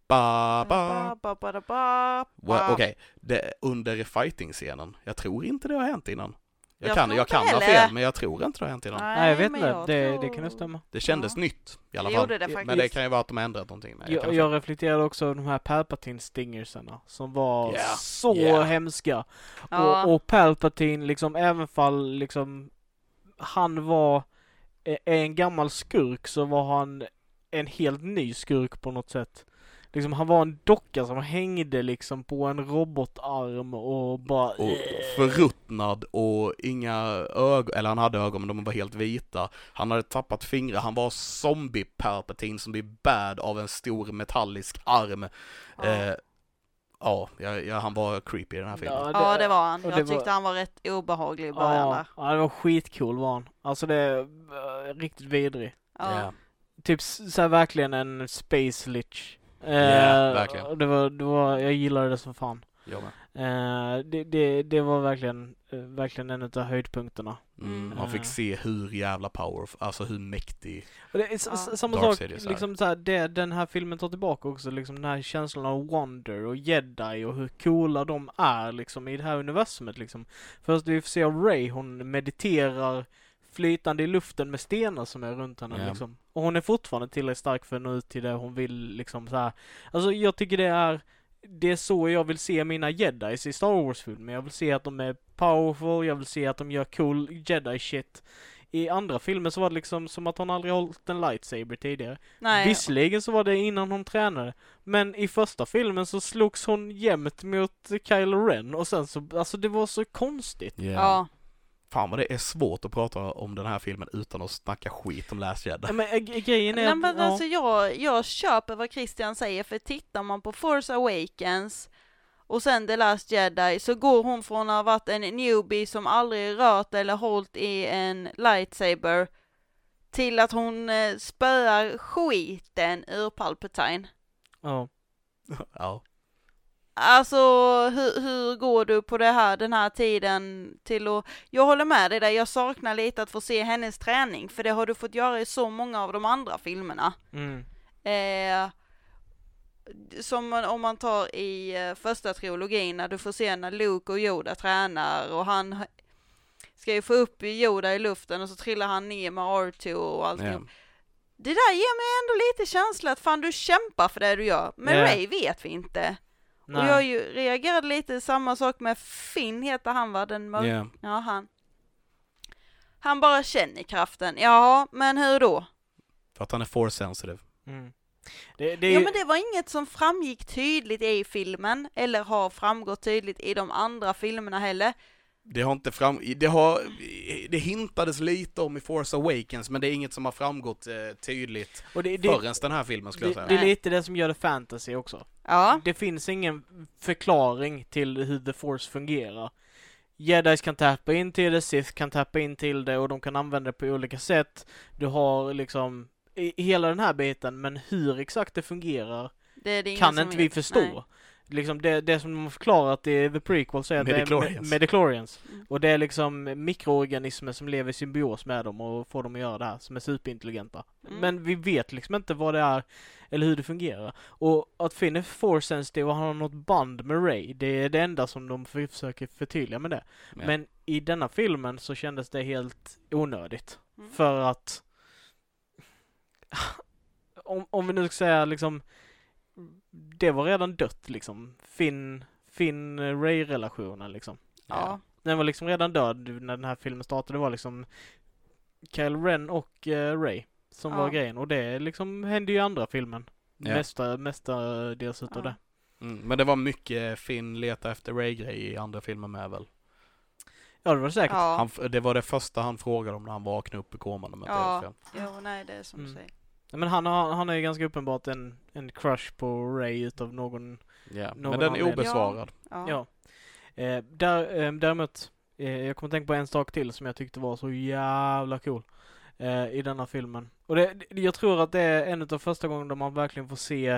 Ba, ba, Ba, ba, ba, ba. Okej, det under fighting-scenen. Jag tror inte det har hänt innan. Jag, Jag kan, jag kan ha fel, men jag tror inte det har hänt innan. Nej, jag vet inte. jag Det, tror- det kan ju stämma. Det kändes Ja. nytt i alla fall. det. Men det kan ju vara att de har ändrat någonting. Nej, jag Jag, reflekterade också över de här Palpatine stingersarna som var Yeah. så Yeah. hemska. Ja. Och, och Palpatine liksom, även fall liksom han var eh, en gammal skurk så var han en helt ny skurk på något sätt. Liksom han var en docka som hängde liksom på en robotarm och bara... Och förruttnad och inga ögon, eller han hade ögon men de var helt vita. Han hade tappat fingrar, han var zombie Palpatine som blir bad av en stor metallisk arm. Ja. Eh, ja, ja, ja, han var creepy i den här filmen. Ja, det var han. Jag det var- tyckte han var rätt obehaglig i början Ja, där. ja, det var skitcool var han. Alltså det är eh, riktigt vidrig. Ja. Ja. Typ s- så här verkligen en space lich. Eh, Ja, verkligen. och Det var, det var, jag gillade det som fan. Jag med. Eh, det, det, det var verkligen, eh, verkligen en av höjdpunkterna. Mm, man fick Ja. se hur jävla power, alltså hur mäktig. Och det är Ja. samma Dark sak, liksom så här, det den här filmen tar tillbaka också, liksom den här känslan av wonder och jedi och hur coola de är liksom i det här universumet liksom. Först vi får se Ray, hon mediterar flytande i luften med stenar som är runt henne Ja. liksom. Och hon är fortfarande tillräckligt stark för att nå ut till det hon vill liksom så här. Alltså jag tycker det är det är så jag vill se mina jedis i Star Wars-filmer. Jag vill se att de är powerful, jag vill se att de gör cool jedi-shit. I andra filmer så var det liksom som att hon aldrig hållit en lightsaber tidigare. Nej, Visserligen så var det innan hon tränade. Men i första filmen så slogs hon jämt mot Kylo Ren och sen så, alltså det var så konstigt. ja. Fan vad det är svårt att prata om den här filmen utan att snacka skit om Last Jedi. Men g- grejen är Nej, att, men ja, alltså jag, jag köper vad Christian säger, för tittar man på Force Awakens och sen The Last Jedi så går hon från att ha varit en newbie som aldrig rört eller hållit i en lightsaber till att hon eh, spöar skiten ur Palpatine. ja. Ja. Alltså hur, hur går du på det här, den här tiden till att, jag håller med dig där, jag saknar lite att få se hennes träning, för det har du fått göra i så många av de andra filmerna. Mm. Eh, som man- om man tar i eh, första trilogin när du får se när Luke och Yoda tränar och han ska ju få upp Yoda i luften och så trillar han ner med R2 och allting. Ja. Det där ger mig ändå lite känsla att fan du kämpar för det du gör. Men Ja. Ray vet vi inte. Och Nej. jag ju reagerade lite samma sak med Finn heter han va, den mörk... Ja. Ja han. Han bara känner kraften. Ja, men hur då? För att han är force sensitive. Mm. Det, det är Ja ju- men det var inget som framgick tydligt i filmen, eller har framgått tydligt i de andra filmerna heller. Det har inte fram... Det har... Det hintades lite om i Force Awakens, men det är inget som har framgått eh, tydligt och det, det, förrän den här filmen skulle jag det, säga. det är lite det som gör det fantasy också. Ja, Det finns ingen förklaring till hur the force fungerar. Jedis kan tappa in till det, Sith kan tappa in till det och de kan använda det på olika sätt. Du har liksom hela den här biten, men hur exakt det fungerar det det kan inte vi vet. förstå. Nej. Liksom det, det som de har förklarat i The Prequels är att det är Midichlorians. me- Midichlorians. Mm. Och det är liksom mikroorganismer som lever i symbios med dem och får dem att göra det här, som är superintelligenta. Mm. Men vi vet liksom inte vad det är eller hur det fungerar. Och att Finn är force sensitive och han har något band med Ray, det är det enda som de för- försöker förtydliga med det. Ja. Men i denna filmen så kändes det helt onödigt. Mm. För att [laughs] om, om vi nu ska säga liksom det var redan dött liksom. Finn, Finn Ray-relationen liksom. Ja. Den var liksom redan död när den här filmen startade. Det var liksom Kyle Ren och eh, Ray som Ja. var grejen. Och det liksom hände ju i andra filmen. Ja. Mesta, mestadels utav Ja. det. Mm, men det var mycket Finn leta efter Ray-grej i andra filmer med väl? Ja, det var det säkert. Ja, Han, det var det första han frågade om när han vaknade upp i koman om jag Ja. jo nej det är som Mm. du säger. Men han har, han har ju ganska uppenbart en, en crush på Ray utav någon Ja. Någon Men den är obesvarad. Ja. Ja. Eh, där, eh, däremot, eh, jag kommer tänka på en sak till som jag tyckte var så jävla cool eh, i denna filmen. Och det, det- jag tror att det är en av första gångerna man verkligen får se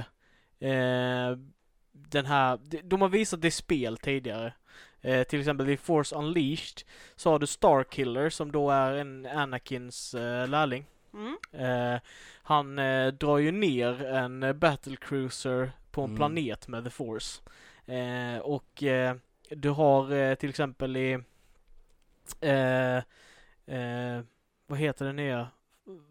eh, den här, de, de har visat det i spel tidigare. Eh, till exempel i Force Unleashed så har du Starkiller som då är en Anakins eh, lärling. Mm. Eh, han eh, drar ju ner en battlecruiser på en Mm. planet med The Force. Eh, och du har till exempel i vad heter det nya?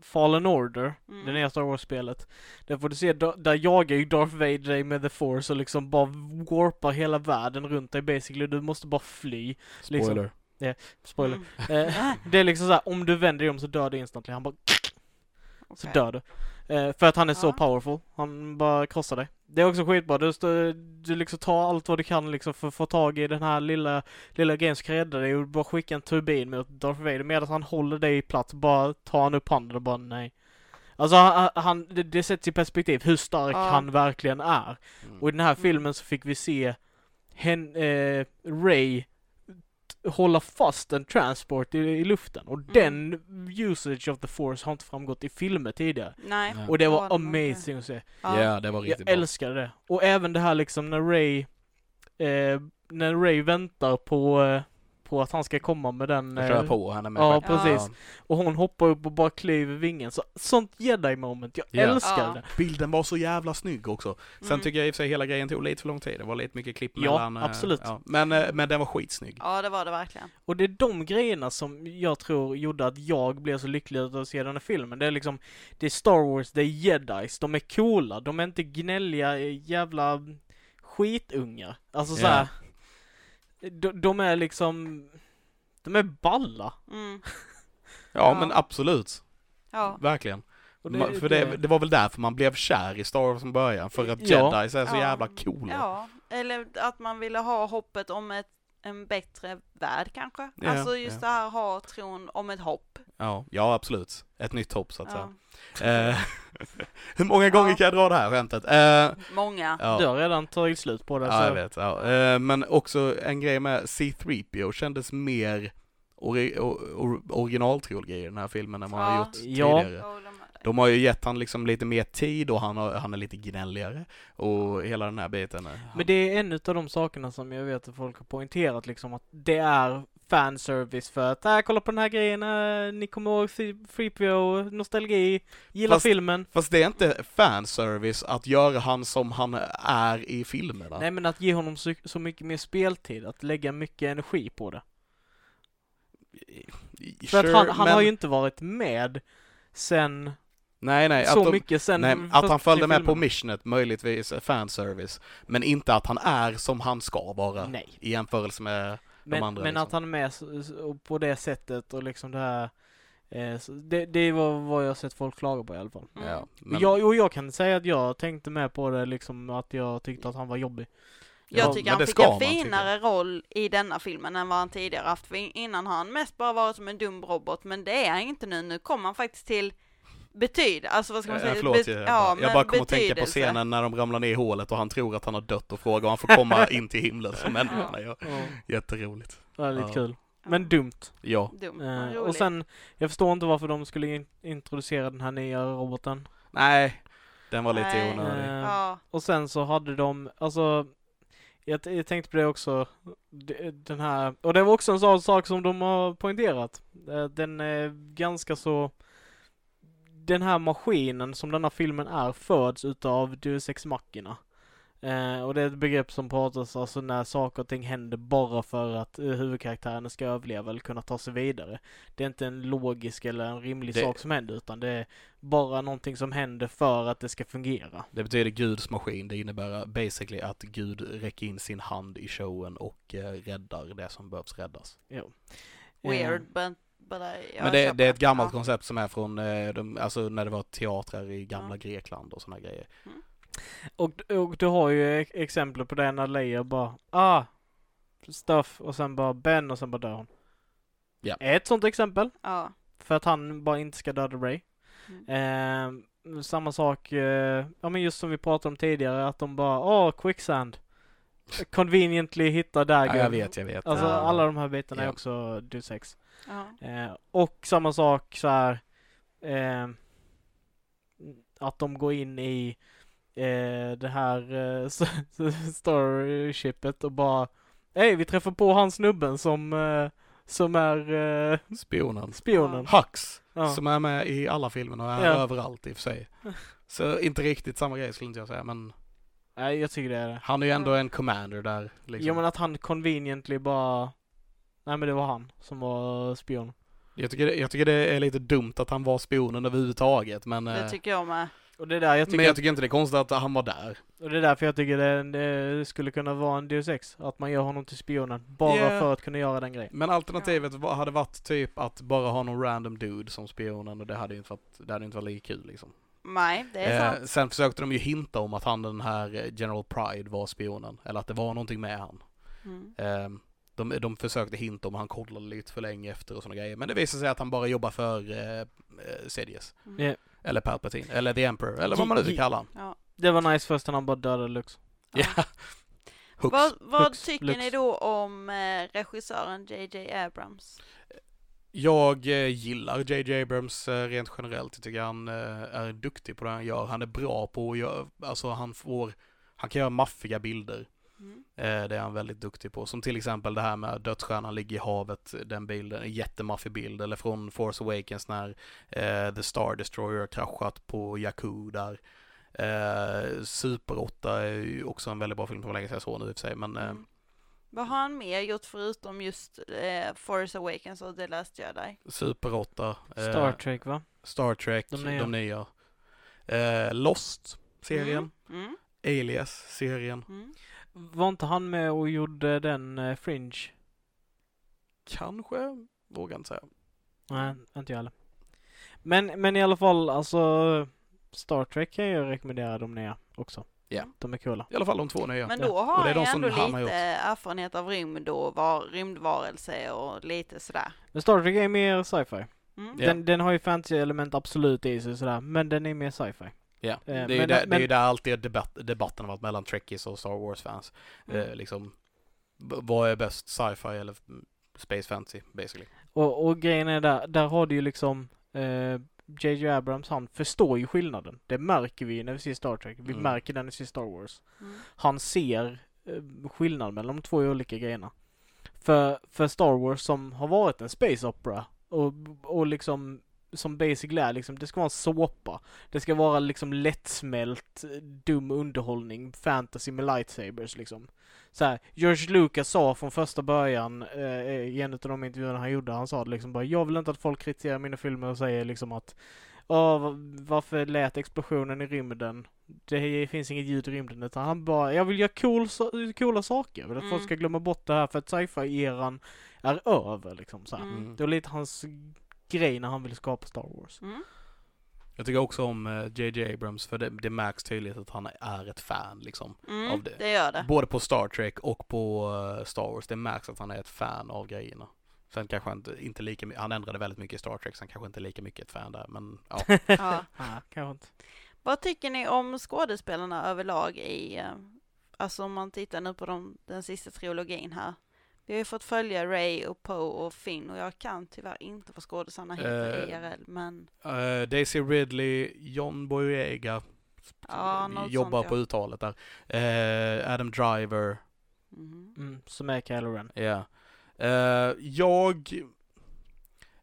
Fallen Order, Mm. det nya Star Wars-spelet. Där får du se, där jagar ju Darth Vader dig med The Force och liksom bara warpar hela världen runt dig basically. Du måste bara fly. Liksom. Spoiler. Spoiler. Mm. Eh, [laughs] det är liksom så här, om du vänder dig om så dör du instantly. Han bara så dör du. Eh, för att han är så Ja. powerful. Han bara krossar dig. Det är också skitbra. Du, du liksom tar allt vad du kan liksom för att få tag i den här lilla, lilla grejen som kan rädda dig och bara skicka en turbin mot Darth Vader. Medan han håller dig i plats, bara tar han upp handen och bara nej. Alltså han, han det, det sätts i perspektiv hur stark Ja. han verkligen är. Mm. Och i den här Mm. filmen så fick vi se hen, eh, Ray hålla fast en transport i, i luften. Och den usage of the force har inte framgått i filmer tidigare. Nej. Och det Ja, var amazing att se. Ja, Ja. det var riktigt Jag bra. älskar det. Och även det här liksom när Ray eh, när Ray väntar på eh, på att han ska komma med den Och köra eh, på henne med ja, skeppet. precis. och hon hoppar upp och bara klyver vingen. Så, sånt jedi moment. Jag Ja. älskar Ja. det. Bilden var så jävla snygg också. Sen Mm. tycker jag i och för sig hela grejen tog lite för lång tid. Det var lite mycket klipp Ja, mellan... eh, absolut. Ja. Men, eh, men den var skitsnygg. Ja det var det verkligen. Och det är de grejerna som jag tror gjorde att jag blev så lycklig av att se den här filmen. Det är liksom, det är Star Wars, det är jedis, de är coola, de är inte gnälliga jävla skitungar. Alltså så Ja. De, de är liksom, de är balla. Mm. Ja, [laughs] Ja. men absolut. Ja. Verkligen. Och Ma- för det, det var väl därför man blev kär i Star Wars från början. För att Ja. jedis är så Ja. jävla coola. Ja, eller att man ville ha hoppet om ett, en bättre värld kanske. Ja, alltså just ja. det här ha tron om ett hopp. Ja, ja absolut. Ett nytt hopp så att Ja. säga. [laughs] Hur många gånger Ja. kan jag dra det här skämtet? Eh, Många. Du ja. har redan tagit slut på det. ja, jag så. vet. Ja. Eh, men också en grej med C3PO kändes mer ori- o- o- originaltrilogi i den här filmen än vad han har Ja. gjort Ja. tidigare. De har ju gett han liksom lite mer tid och han, har, han är lite gnälligare och hela den här biten. är- Men det är en av de sakerna som jag vet att folk har poängterat liksom att det är fanservice för att, äh, kolla på den här grejen, äh, ni kommer ihåg 3PO, nostalgi, gillar Fast- filmen. Fast det är inte fanservice att göra han som han är i filmerna. Nej men att ge honom så, så mycket mer speltid, att lägga mycket energi på det. För att han, han men- har ju inte varit med sen, Nej, nej. så att de, mycket sen nej, att han följde med på filmerna. missionet, möjligtvis är fanservice. Men inte att han är som han ska vara. Nej. I jämförelse med Men, andra, men liksom. att han är med på det sättet och liksom det här Eh, det, det var vad jag sett folk klaga på i alla fall. Mm. Ja, Men jag, och jag kan säga att jag tänkte med på det liksom att jag tyckte att han var jobbig. Jag Ja, tycker men han det fick ska en man tycka. finare roll i denna filmen än vad han tidigare haft. För innan har han mest bara varit som en dum robot, men det är han inte nu. Nu kommer han faktiskt till betyd, alltså vad ska man Eh, säga? förlåt, Bet- jag, bara, jag bara kommer att tänka på scenen när de ramlar ner i hålet och han tror att han har dött och frågar om han får komma [laughs] in till himlen som människorna gör. Ja, Jätteroligt. lite Ja. kul. Ja. Men dumt. Ja. Dum, Eh, och sen, jag förstår inte varför de skulle in, introducera den här nya roboten. Nej, den var lite Nej. onödig. Eh, Ja, Och sen så hade de, alltså jag, jag tänkte på det också, d- den här, och det var också en sån sak som de har poängterat. Eh, Den är ganska så, den här maskinen som den här filmen är föds utav Deus Ex Machina. Eh, och det är ett begrepp som pratas alltså när saker och ting händer bara för att eh, huvudkaraktären ska överleva eller kunna ta sig vidare. Det är inte en logisk eller en rimlig Det- sak som händer utan det är bara någonting som händer för att det ska fungera. Det betyder Guds maskin. Det innebär basically att Gud räcker in sin hand i showen och eh, räddar det som behövs räddas. Jo. weird, Eh, but, jag Men det, det är ett gammalt Ja. koncept som är från eh, de, alltså när det var teatrar i gamla Ja. Grekland och sådana grejer. Och, och du har ju e- exempel på det när Leia bara ah, stuff och sen bara Ben och sen bara dör hon. Ja. Ett sånt exempel. Ja. För att han bara inte ska döda Ray. Mm. Eh, samma sak, eh, ja men just som vi pratade om tidigare att de bara åh, quicksand. Conveniently hittar Ja, Dagger. jag vet, jag vet. Alltså Ja. alla de här bitarna är Ja. också du sex. Ja. Eh, och samma sak så här. Eh, att de går in i eh, det här eh, [laughs] starshipet och bara Hej, vi träffar på han snubben som, eh, som är eh, Spionen. spionen. Hux, Ja. som är med i alla filmerna och är Ja. överallt i och för sig. [laughs] Så inte riktigt samma grej skulle inte jag säga, men Nej, jag tycker det är det. han är ju ändå Ja. en commander där. Liksom. Jo men att han conveniently bara Nej men det var han som var spion. jag, tycker, det- jag tycker det är lite dumt att han var spionen överhuvudtaget, men, eh, Det tycker jag med. Och det är där jag tycker, men jag tycker inte det är konstigt att han var där. och det är därför jag tycker det, det skulle kunna vara en Deus Ex. Att man gör honom till spionen. Bara Ja. för att kunna göra den grejen. Men alternativet var, hade varit typ att bara ha någon random dude som spionen och det hade ju inte varit, det hade inte varit lika kul liksom. Nej, det är sant. Eh, sen försökte de ju hinta om att han den här eh, General Pride var spionen, eller att det var någonting med han. Mm. Eh, de, de försökte hinta om han kollade lite för länge efter och sådana grejer, men det visade sig att han bara jobbar för eh, eh, Sidious. Mm. Ja. Eller Palpatine, eller The Emperor, eller vad man nu vill kalla han. Ja. Det var nice först när han bara dödade Lux. Ja. Ja. [laughs] Hux. Vad, vad Lux, tycker Lux. ni då om eh, regissören JJ Abrams? Jag eh, gillar JJ Abrams eh, rent generellt. Jag tycker han eh, är duktig på det han gör. Han är bra på att göra, alltså han får, han kan göra maffiga bilder. Mm. Eh, det är han väldigt duktig på. Som till exempel det här med dödsstjärnan ligger i havet, den bilden, en jättemaffig bild. Eller från Force Awakens när eh, The Star Destroyer kraschat på Jakku där. Eh, Super 8 är ju också en väldigt bra film, var länge sedan jag såg nu i och för sig, men eh, Mm. Vad har han mer gjort förutom just eh, Force Awakens och The Last Jedi? Super 8. eh, Star Trek va? Star Trek, De de nya. nya. Eh, Lost, serien. Mm. Mm. Alias, serien. Var inte han med och gjorde den eh, Fringe? Kanske, vågar inte säga. Nej, inte jag heller. Men, men i alla fall, alltså Star Trek kan jag rekommendera de nya också. Ja. De är coola. I alla fall de två nya. Men Ja. då har ju som ändå lite erfarenhet av rymd och var, rymdvarelse och lite sådär. Men Star Trek är mer sci-fi. Mm. Ja. Den, den har ju fantasy-element absolut i sig sådär, men den är mer sci-fi. Ja, Eh, det är ju men- där, det är men- ju där alltid debatt, debatten har varit mellan Trekkies och Star Wars-fans. Mm. Eh, liksom, vad är bäst, sci-fi eller space fantasy, basically? Och, och grejen är där, där har du ju liksom eh, J.J. Abrams, han förstår ju skillnaden. Det märker vi när vi ser Star Trek. Vi Mm. märker när vi ser Star Wars. Mm. Han ser eh, skillnad mellan de två olika grejerna. För, för Star Wars som har varit en space opera och, och liksom som basically är liksom, det ska vara en såpa. Det ska vara liksom lättsmält, dum underhållning, fantasy med lightsabers liksom. Så här, George Lucas sa från första början eh, i en av de intervjuerna han gjorde, han sa det liksom bara Jag vill inte att folk kritiserar mina filmer och säger liksom att Åh, va- varför lät explosionen i rymden? Det finns inget ljud i rymden utan han bara Jag vill göra cool, coola saker. Jag vill att folk Mm. ska glömma bort det här för att sci-fi-eran är över liksom så här. Mm. Det var lite hans grej när han ville skapa Star Wars. Mm. Jag tycker också om JJ Abrams för det, det märks tydligt att han är ett fan liksom. Mm, Av det. det. gör det. Både på Star Trek och på eh, Star Wars. Det märks att han är ett fan av grejerna. Sen kanske han inte, inte lika mycket, han ändrade väldigt mycket i Star Trek, sen kanske inte lika mycket ett fan där, men ja. [laughs] Ja. [laughs] Nej, kanske inte. Vad tycker ni om skådespelarna överlag i, eh, alltså om man tittar nu på de, den sista trilogin här. Vi har ju fått följa Ray och Poe och Finn och jag kan tyvärr inte vad skådisarna heter Eh, IRL, men Eh, Daisy Ridley, John Boyega ja, jobbar sånt, på ja. uttalet där. Eh, Adam Driver, Mhm. Mm, som är Kylo Ren. ja. Eh, jag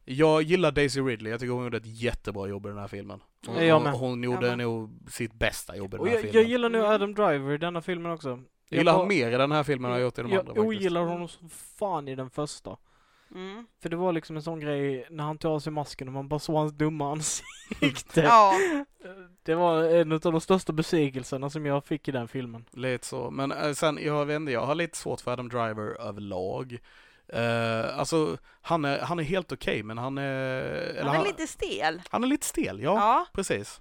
jag gillar Daisy Ridley, jag tycker hon gjorde ett jättebra jobb i den här filmen. Hon, Ja, hon, hon gjorde med. nog sitt bästa jobb i den här jag, filmen. jag gillar nu Mm. Adam Driver i denna filmen också. Jag gillar bara- han mer i den här filmen än jag gjort i de jag andra faktiskt. ogillar honom som fan i den första. Mm. För det var liksom en sån grej när han tog av sig masken och man bara såg hans dumma ansikte. Ja, [laughs] Det var en av de största besvikelserna som jag fick i den filmen. Lite så, men eh, sen, jag vet inte, jag har lite svårt för Adam Driver överlag. Uh, alltså, han är, han är helt okej, men han är... Han är lite stel. han är lite stel, ja, Ja, precis.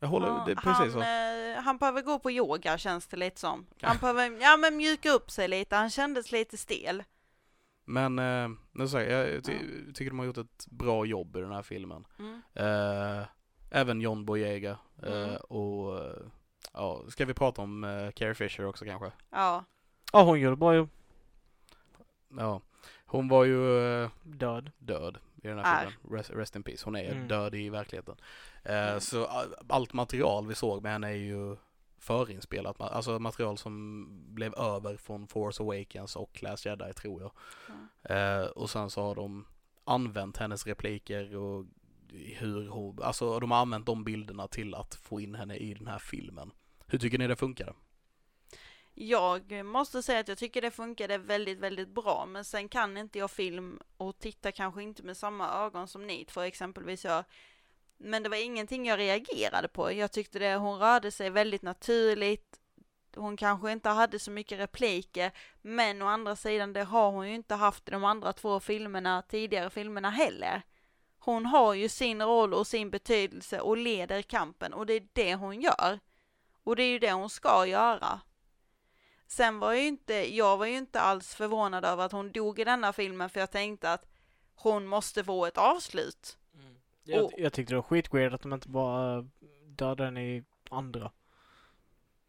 Jag håller, Ja, det precis han, så. eh, han behöver gå på yoga känns det lite som. Ja. Han behöver, ja men mjuka upp sig lite, han kändes lite stel. Men, uh, nu säger jag, jag ty, tycker de har gjort ett bra jobb i den här filmen. Mm. Eh, även John Boyega. eh, Mm. och, eh, ja, ska vi prata om uh, Carrie Fisher också kanske? Ja, Ja, hon gjorde bra jobb. Ja, hon var ju eh, Död. död i den Är. här filmen. Rest, rest in peace. Hon är Mm. död i verkligheten. Eh, Mm. Så all- allt material vi såg med henne är ju förinspelat. Alltså material som blev över från Force Awakens och Last Jedi tror jag. Eh, och sen så har de använt hennes repliker och hur hon, alltså de har använt de bilderna till att få in henne i den här filmen. Hur tycker ni det funkar? Jag måste säga att jag tycker det funkade väldigt, väldigt bra, men sen kan inte jag film och tittar kanske inte med samma ögon som ni två exempelvis gör. Men det var ingenting jag reagerade på. Jag tyckte det, hon rörde sig väldigt naturligt. Hon kanske inte hade så mycket repliker, men å andra sidan det har hon ju inte haft i de andra två filmerna, tidigare filmerna heller. Hon har ju sin roll och sin betydelse och leder kampen och det är det hon gör. Och det är ju det hon ska göra. Sen var jag ju inte, jag var ju inte alls förvånad över att hon dog i denna filmen för jag tänkte att hon måste få ett avslut. Jag, Och- jag tyckte det var skitweird att de inte bara dödade henne i andra.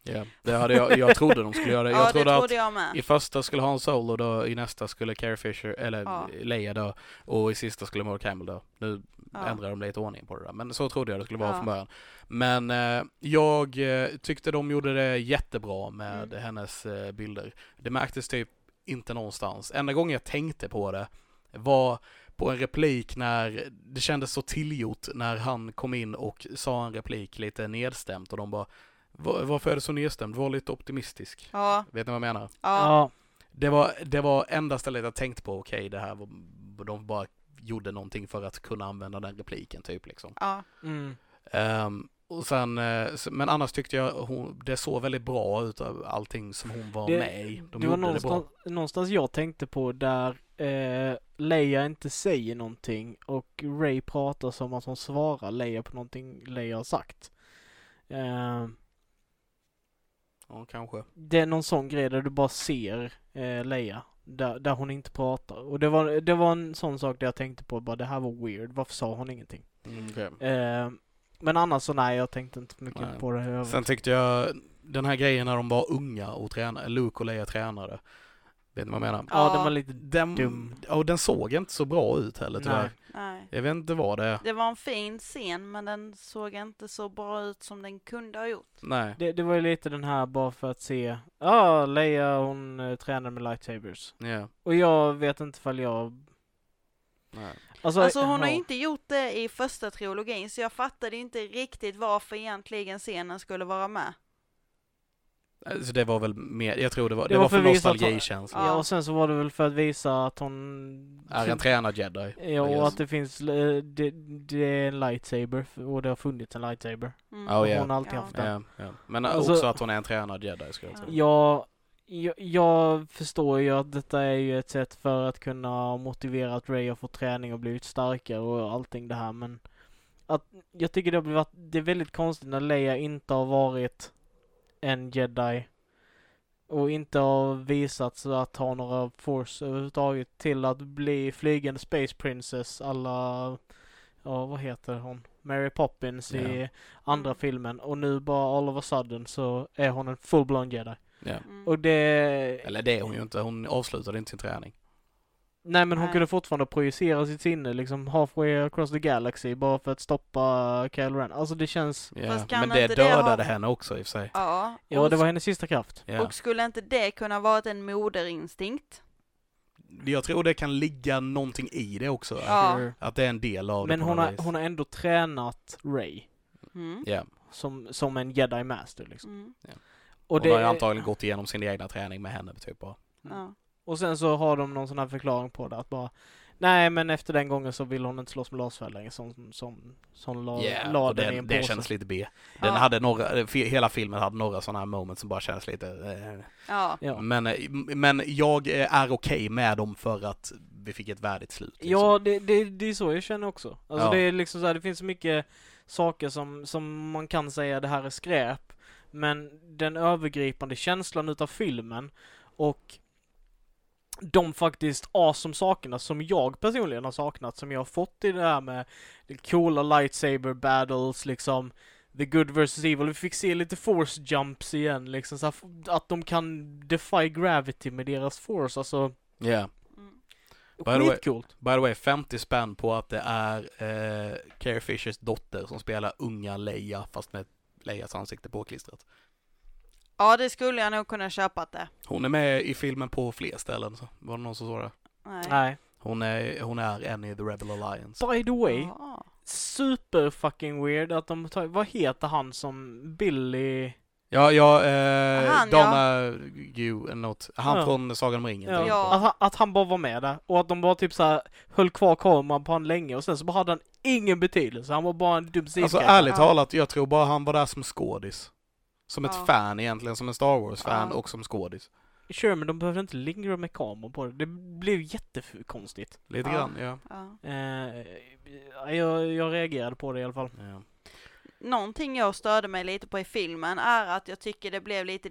Ja. Det hade jag, jag trodde de skulle göra det. Jag [laughs] ja, det trodde trodde att jag med. i första skulle Han Solo dö, i nästa skulle Carrie Fisher, eller Ja. Leia dö, och i sista skulle Mark Hamill dö. Nu Ja. ändrar de lite ordning på det där, men så trodde jag det skulle vara Ja. från början. Men eh, jag eh, tyckte de gjorde det jättebra med Mm. hennes eh, bilder. Det märktes typ inte någonstans. Enda gången jag tänkte på det var på en replik när det kändes så tillgjort när han kom in och sa en replik lite nedstämt och de bara "Va- varför är det så nedstämt? Var lite optimistisk. Ja, Vet ni vad jag menar? ja. Det var, det var enda stället jag tänkte på, okej det här var, de bara gjorde någonting för att kunna använda den repliken typ liksom. ja. Mm. Ehm, och sen, eh, men annars tyckte jag hon, det såg väldigt bra ut av allting som hon var Det- med i. De det var gjorde det någonstans, någonstans jag tänkte på där eh, Leia inte säger någonting och Ray pratar som att hon svarar Leia på någonting Leia har sagt. Eh, Ja, kanske. det är någon sån grej där du bara ser eh, Leia. Där, där hon inte pratar. Och det var, det var en sån sak där jag tänkte på bara det här var weird. Varför sa hon ingenting? Mm. Eh, men annars så nej, jag tänkte inte mycket Nej. på det. Sen tyckte jag, den här grejen när de var unga och tränade, Luke och Leia tränade. Vet ni vad jag menar? ja, Ja. den var lite Den, Dum. Och den såg inte så bra ut heller tyvärr. Nej. Nej. Jag vet inte vad det. Det var en fin scen men den såg inte så bra ut som den kunde ha gjort. Nej. Det, det var ju lite den här bara för att se, ja ah, Leia hon eh, tränar med lightsabers. Ja. Och jag vet inte ifall jag... Nej. Alltså, Alltså hon har ja. inte gjort det i första trilogin så jag fattade inte riktigt varför egentligen scenen skulle vara med. Alltså det var väl mer, jag tror det var, det, Det var, var för för att visa att han- nostalgikänsla. Ja, och sen så var det väl för att visa att hon... Är en tränad jedi. Ja, och att det finns, eh, det, det är en lightsaber och det har funnits en lightsaber. Mm. Oh, ja. Hon har alltid Ja. haft den. Ja, ja. Men Alltså- också att hon är en tränad jedi skulle jag Ja. säga. Jag, jag, jag förstår ju att detta är ju ett sätt för att kunna motivera att Ray har fått träning och blivit starkare och allting det här men att jag tycker det har blivit, det är väldigt konstigt när Leia inte har varit en jedi och inte har visat sig att ha några force överhuvudtaget till att bli flygande space princess alla, ja vad heter hon, Mary Poppins i Ja. andra Mm. filmen och nu bara all of a sudden så är hon en full-blown jedi. Ja. Mm. Och det... Eller det är hon ju inte, hon avslutade inte sin träning. Nej men hon Nej. kunde fortfarande projicera sitt sinne liksom halfway across the galaxy bara för att stoppa Kylo Ren. Alltså det känns... Kan Men det inte det dödade ha- henne också i och för sig. Ja, Ja det var hennes sista kraft. Ja. och skulle inte det kunna vara en moderinstinkt? Jag tror det kan ligga någonting i det också. Ja. Att det är en del av Men det på hon har, hon har ändå tränat Ray Mm. Ja. som, som en jedi master liksom. Mm. Och, Och det, hon har ju antagligen gått igenom sin egna träning med henne typ bara. Ja. Och sen så har de någon sån här förklaring på det att bara Nej men efter den gången så vill hon inte slåss med laserfäll längre som, som, som la, Ja, la och den i det, en det påse. kändes lite B. Den Ja. hade några, hela filmen hade några sådana här moments som bara kändes lite... Eh. Ja. Men, eh, men jag eh, är okej med dem för att vi fick ett värdigt slut. liksom. Ja, det, det, det är så jag känner också. Alltså Ja. det är liksom så här, det finns så mycket saker som, som man kan säga det här är skräp. Men den övergripande känslan utav filmen och de faktiskt awesome sakerna som jag personligen har saknat, som jag har fått i det här med coola lightsaber battles, liksom the good versus evil. Vi fick se lite force jumps igen, liksom så att de kan defy gravity med deras force, alltså Ja. Mm. By the way-. By the way, 50 spänn på att det är eh, Carrie Fishers dotter som spelar unga Leia fast med Leias ansikte påklistrat. Ja, det skulle jag nog kunna köpa det. Hon är med i filmen på fler ställen, så var det någon som sa det? Nej. Nej. Hon är, hon är en i The Rebel Alliance. By the way, Ja. super fucking weird att de tar, vad heter han som Billy? Ja, ja, eh, Han, Dana Gu eller något. Han Ja. från Sagan om ringen. Ja. Ja. Att, han, att han bara var med där och att de bara typ så här höll kvar kameran på han länge och sen så bara hade han ingen betydelse. Han var bara en dum Alltså ärligt Ja. talat, jag tror bara han var där som skådis. Som ett Ja. fan egentligen, som en Star Wars-fan Ja. och som skådis. Sure, men de behövde inte lingra med kameran på det. Det blev jättekonstigt. Lite Ja. grann, ja. Ja. Eh, jag, jag reagerade på det i alla fall. ja. Någonting jag störde mig lite på i filmen är att jag tycker det blev lite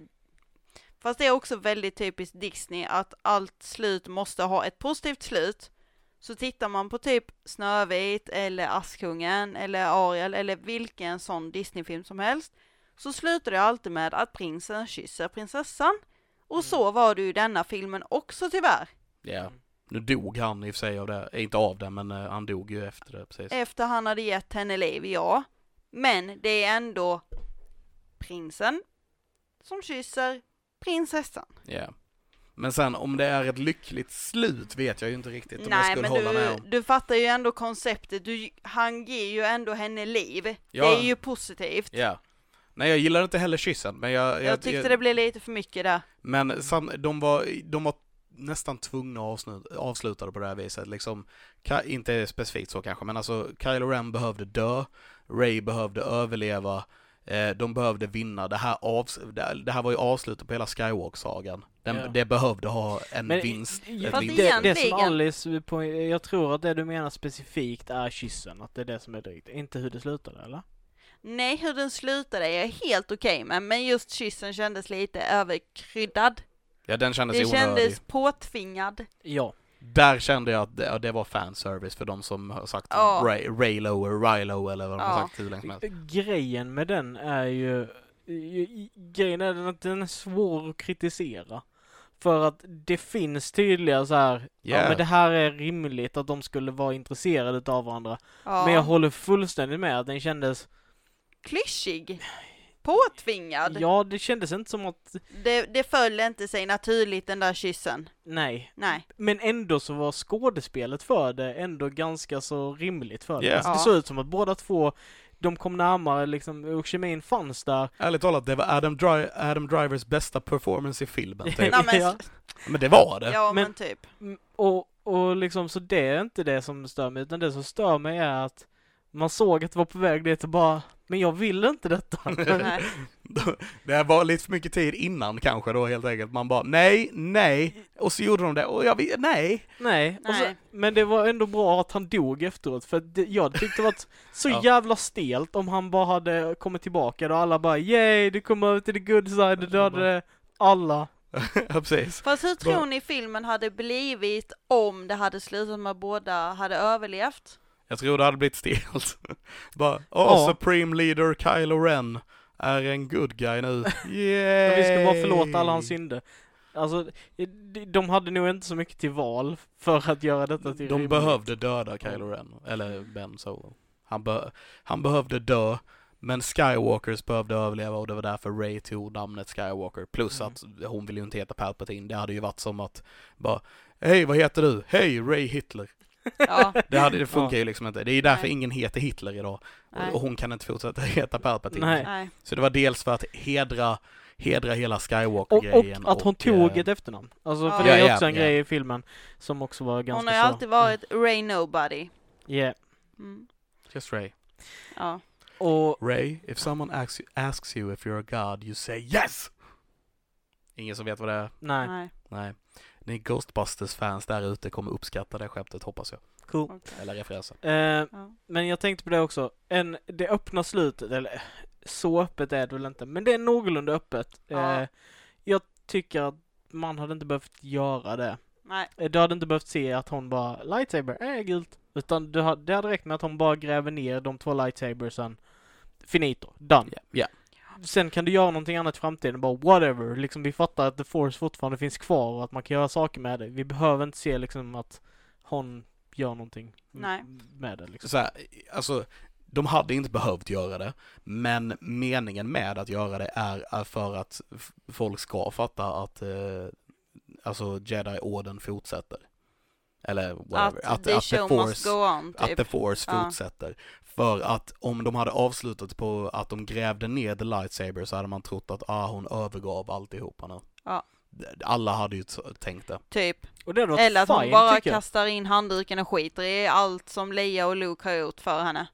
Fast det är också väldigt typiskt Disney att allt slut måste ha ett positivt slut. Så tittar man på typ Snövit eller Askungen eller Ariel eller vilken sån Disneyfilm som helst så slutar det alltid med att prinsen kysser prinsessan. Och så var det ju i denna filmen också tyvärr. Ja. Nu dog han i och för sig av det, Eh, inte av det, men eh, han dog ju efter det precis. Efter han hade gett henne liv, ja. Men det är ändå prinsen som kysser prinsessan. Ja. Men sen om det är ett lyckligt slut vet jag ju inte riktigt om jag Nej skulle men hålla med du, om. du fattar ju ändå konceptet, du, han ger ju ändå henne liv. Ja. Det är ju positivt. Ja. Nej jag gillar inte heller kyssen, men jag... Jag tyckte det blev lite för mycket där. Men sam, de, var, de var nästan tvungna att avsluta det på det här viset. Liksom, Ka- inte specifikt så kanske, men alltså Kylo Ren behövde dö, Ray behövde överleva, eh, de behövde vinna. Det här, avs- det, här- det här var ju avslutet på hela Skywalk-sagan. Den, Ja. Det behövde ha en Men vinst. Fast det, det som Alice, på, jag tror att det du menar specifikt är kyssen, att det är det som är drygt. Inte hur det slutade eller? Nej, hur den slutade är jag helt okej med, men just kyssen kändes lite överkryddad. Ja, den kändes Det onödig. kändes påtvingad. Ja. Där kände jag att det, ja, det var fanservice för de som har sagt Ja. Ray, Raylo eller Rilo eller vad de har Ja. sagt hur länge som helst. Grejen med den är ju, grejen är att den är svår att kritisera. För att det finns tydliga så här, ja Yeah. men det här är rimligt att de skulle vara intresserade utav varandra. Ja. Men jag håller fullständigt med att den kändes, Klyschig. Påtvingad. ja det kändes inte som att, Det, det föll inte sig naturligt den där kyssen. nej. Nej. Men ändå så var skådespelet för det ändå ganska så rimligt för det. Yeah. Alltså, det Ja. såg ut som att båda två, de kom närmare liksom, och kemin fanns där. Ärligt talat, det var Adam, Dri- Adam Drivers bästa performance i filmen. Typ. Nej, men, Ja. Men det var det. ja men, Men- typ. Och, och liksom, så det är inte det som stör mig, utan det som stör mig är att man såg att det var på väg dit och bara, men jag vill inte detta. [laughs] Nej. [laughs] Det var lite för mycket tid innan kanske då helt enkelt. Man bara nej, nej, och så gjorde de det och jag vill, nej. Nej, och så, Nej. men det var ändå bra att han dog efteråt för det, jag tyckte det var så [laughs] Ja. jävla stelt om han bara hade kommit tillbaka då alla bara yay, du kom över till the good side, du dödade alla. ja, precis. Fast hur tror ni filmen hade blivit om det hade slutat med att båda hade överlevt? Jag tror det hade blivit stelt. [laughs] Bara, åh, Ja. Supreme Leader Kylo Ren är en good guy nu. [laughs] Yay! Vi ska bara förlåta alla hans synder. Alltså, de- de hade nog inte så mycket till val för att göra detta till De rimligt. behövde döda Kylo Ren, eller Ben Solo. Han, be han behövde dö, men Skywalkers behövde överleva och det var därför Ray tog namnet Skywalker. Plus Mm. att hon ville ju inte heta Palpatine. Det hade ju varit som att bara, hej vad heter du? Hej Ray Hitler. Ja, Det, hade, det funkar ju liksom inte. Det är ju därför Nej. ingen heter Hitler idag. nej. Och hon kan inte fortsätta heta Palpatine. Nej. nej. Så det var dels för att hedra, hedra hela Och, Skywalker-grejen. och att hon tog eh, ett efternamn. Alltså för Ja. det är också en ja. grej i filmen som också var ganska Hon har ju alltid varit Ray Nobody. Yeah. Mm. Just Ray. Ja. Och Ray, if someone asks you, asks you if you're a god, you say yes! Ingen som vet vad det är? nej, Nej. Nej. Ni Ghostbusters-fans där ute kommer uppskatta det skämtet, hoppas jag. cool. okej. Eller referensen. Eh, Ja. men jag tänkte på det också. En, det öppna slutet, eller så öppet är det väl inte, men det är någorlunda öppet. Ja. Eh, jag tycker att man hade inte behövt göra det. Nej. Eh, Du hade inte behövt se att hon bara lightsaber, är gult. Utan du hade, det hade räckt med att hon bara gräver ner de två lightsabersen. Finito, done. Ja. ja. Sen kan du göra någonting annat i framtiden, bara whatever. Liksom vi fattar att the force fortfarande finns kvar och att man kan göra saker med det. Vi behöver inte se liksom att hon gör någonting Nej. med det liksom. Så här, alltså, de hade inte behövt göra det, men meningen med att göra det är, är för att folk ska fatta att eh, alltså Jedi-orden fortsätter. Eller whatever. Att, the show must go on, Att typ. The Force Ja. fortsätter. För att om de hade avslutat på att de grävde ner The Lightsaber så hade man trott att ah, hon övergav alltihopa nu. Ja. Alla hade ju tänkt det. Typ. Och det Eller att hon fine, bara tycker jag. kastar in handduken och skiter i allt som Leia och Luke har gjort för henne.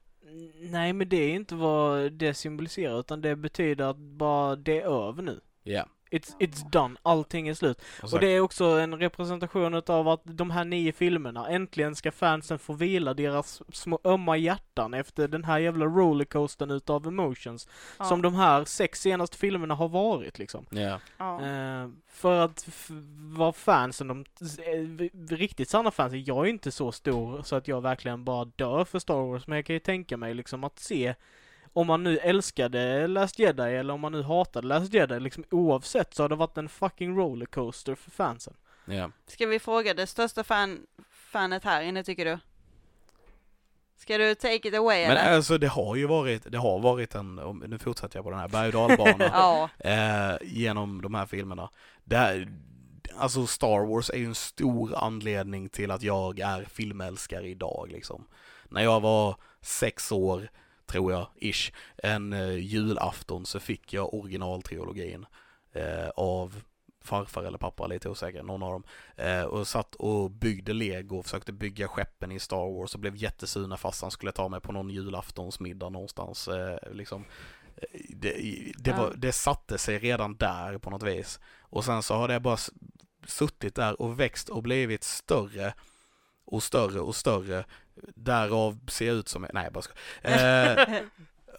Nej men det är inte vad det symboliserar utan det betyder att bara det är över nu. Ja. It's, it's done, allting är slut. Och Och det är också en representation utav att de här nio filmerna, äntligen ska fansen få vila deras små ömma hjärtan efter den här jävla rollercoastern utav emotions. Ja. Som de här sex senaste filmerna har varit liksom. Ja. Ja. Eh, för att vara fansen, de eh, riktigt sanna fansen, jag är inte så stor så att jag verkligen bara dör för Star Wars, men jag kan ju tänka mig liksom att se om man nu älskade Last Jedi eller om man nu hatade Last Jedi, liksom oavsett så har det varit en fucking rollercoaster för fansen. ja. Ska vi fråga det största fan, fanet här inne tycker du? Ska du take it away Men eller? alltså det har ju varit, det har varit en, nu fortsätter jag på den här berg och dalbanan. [laughs] Ja, eh, genom de här filmerna. Det här, alltså Star Wars är ju en stor anledning till att jag är filmälskare idag liksom. När jag var sex år, tror jag, ish, en eh, julafton så fick jag originaltrilogin eh, av farfar eller pappa, lite osäker, någon av dem. Eh, och satt och byggde lego och försökte bygga skeppen i Star Wars och blev jättesur när farsan skulle ta mig på någon julaftonsmiddag någonstans. Eh, liksom. Eh, det, det, var, det satte sig redan där på något vis. Och sen så har det bara suttit där och växt och blivit större och större och större. Därav ser jag ut som, nej jag bara skojar. [laughs] eh,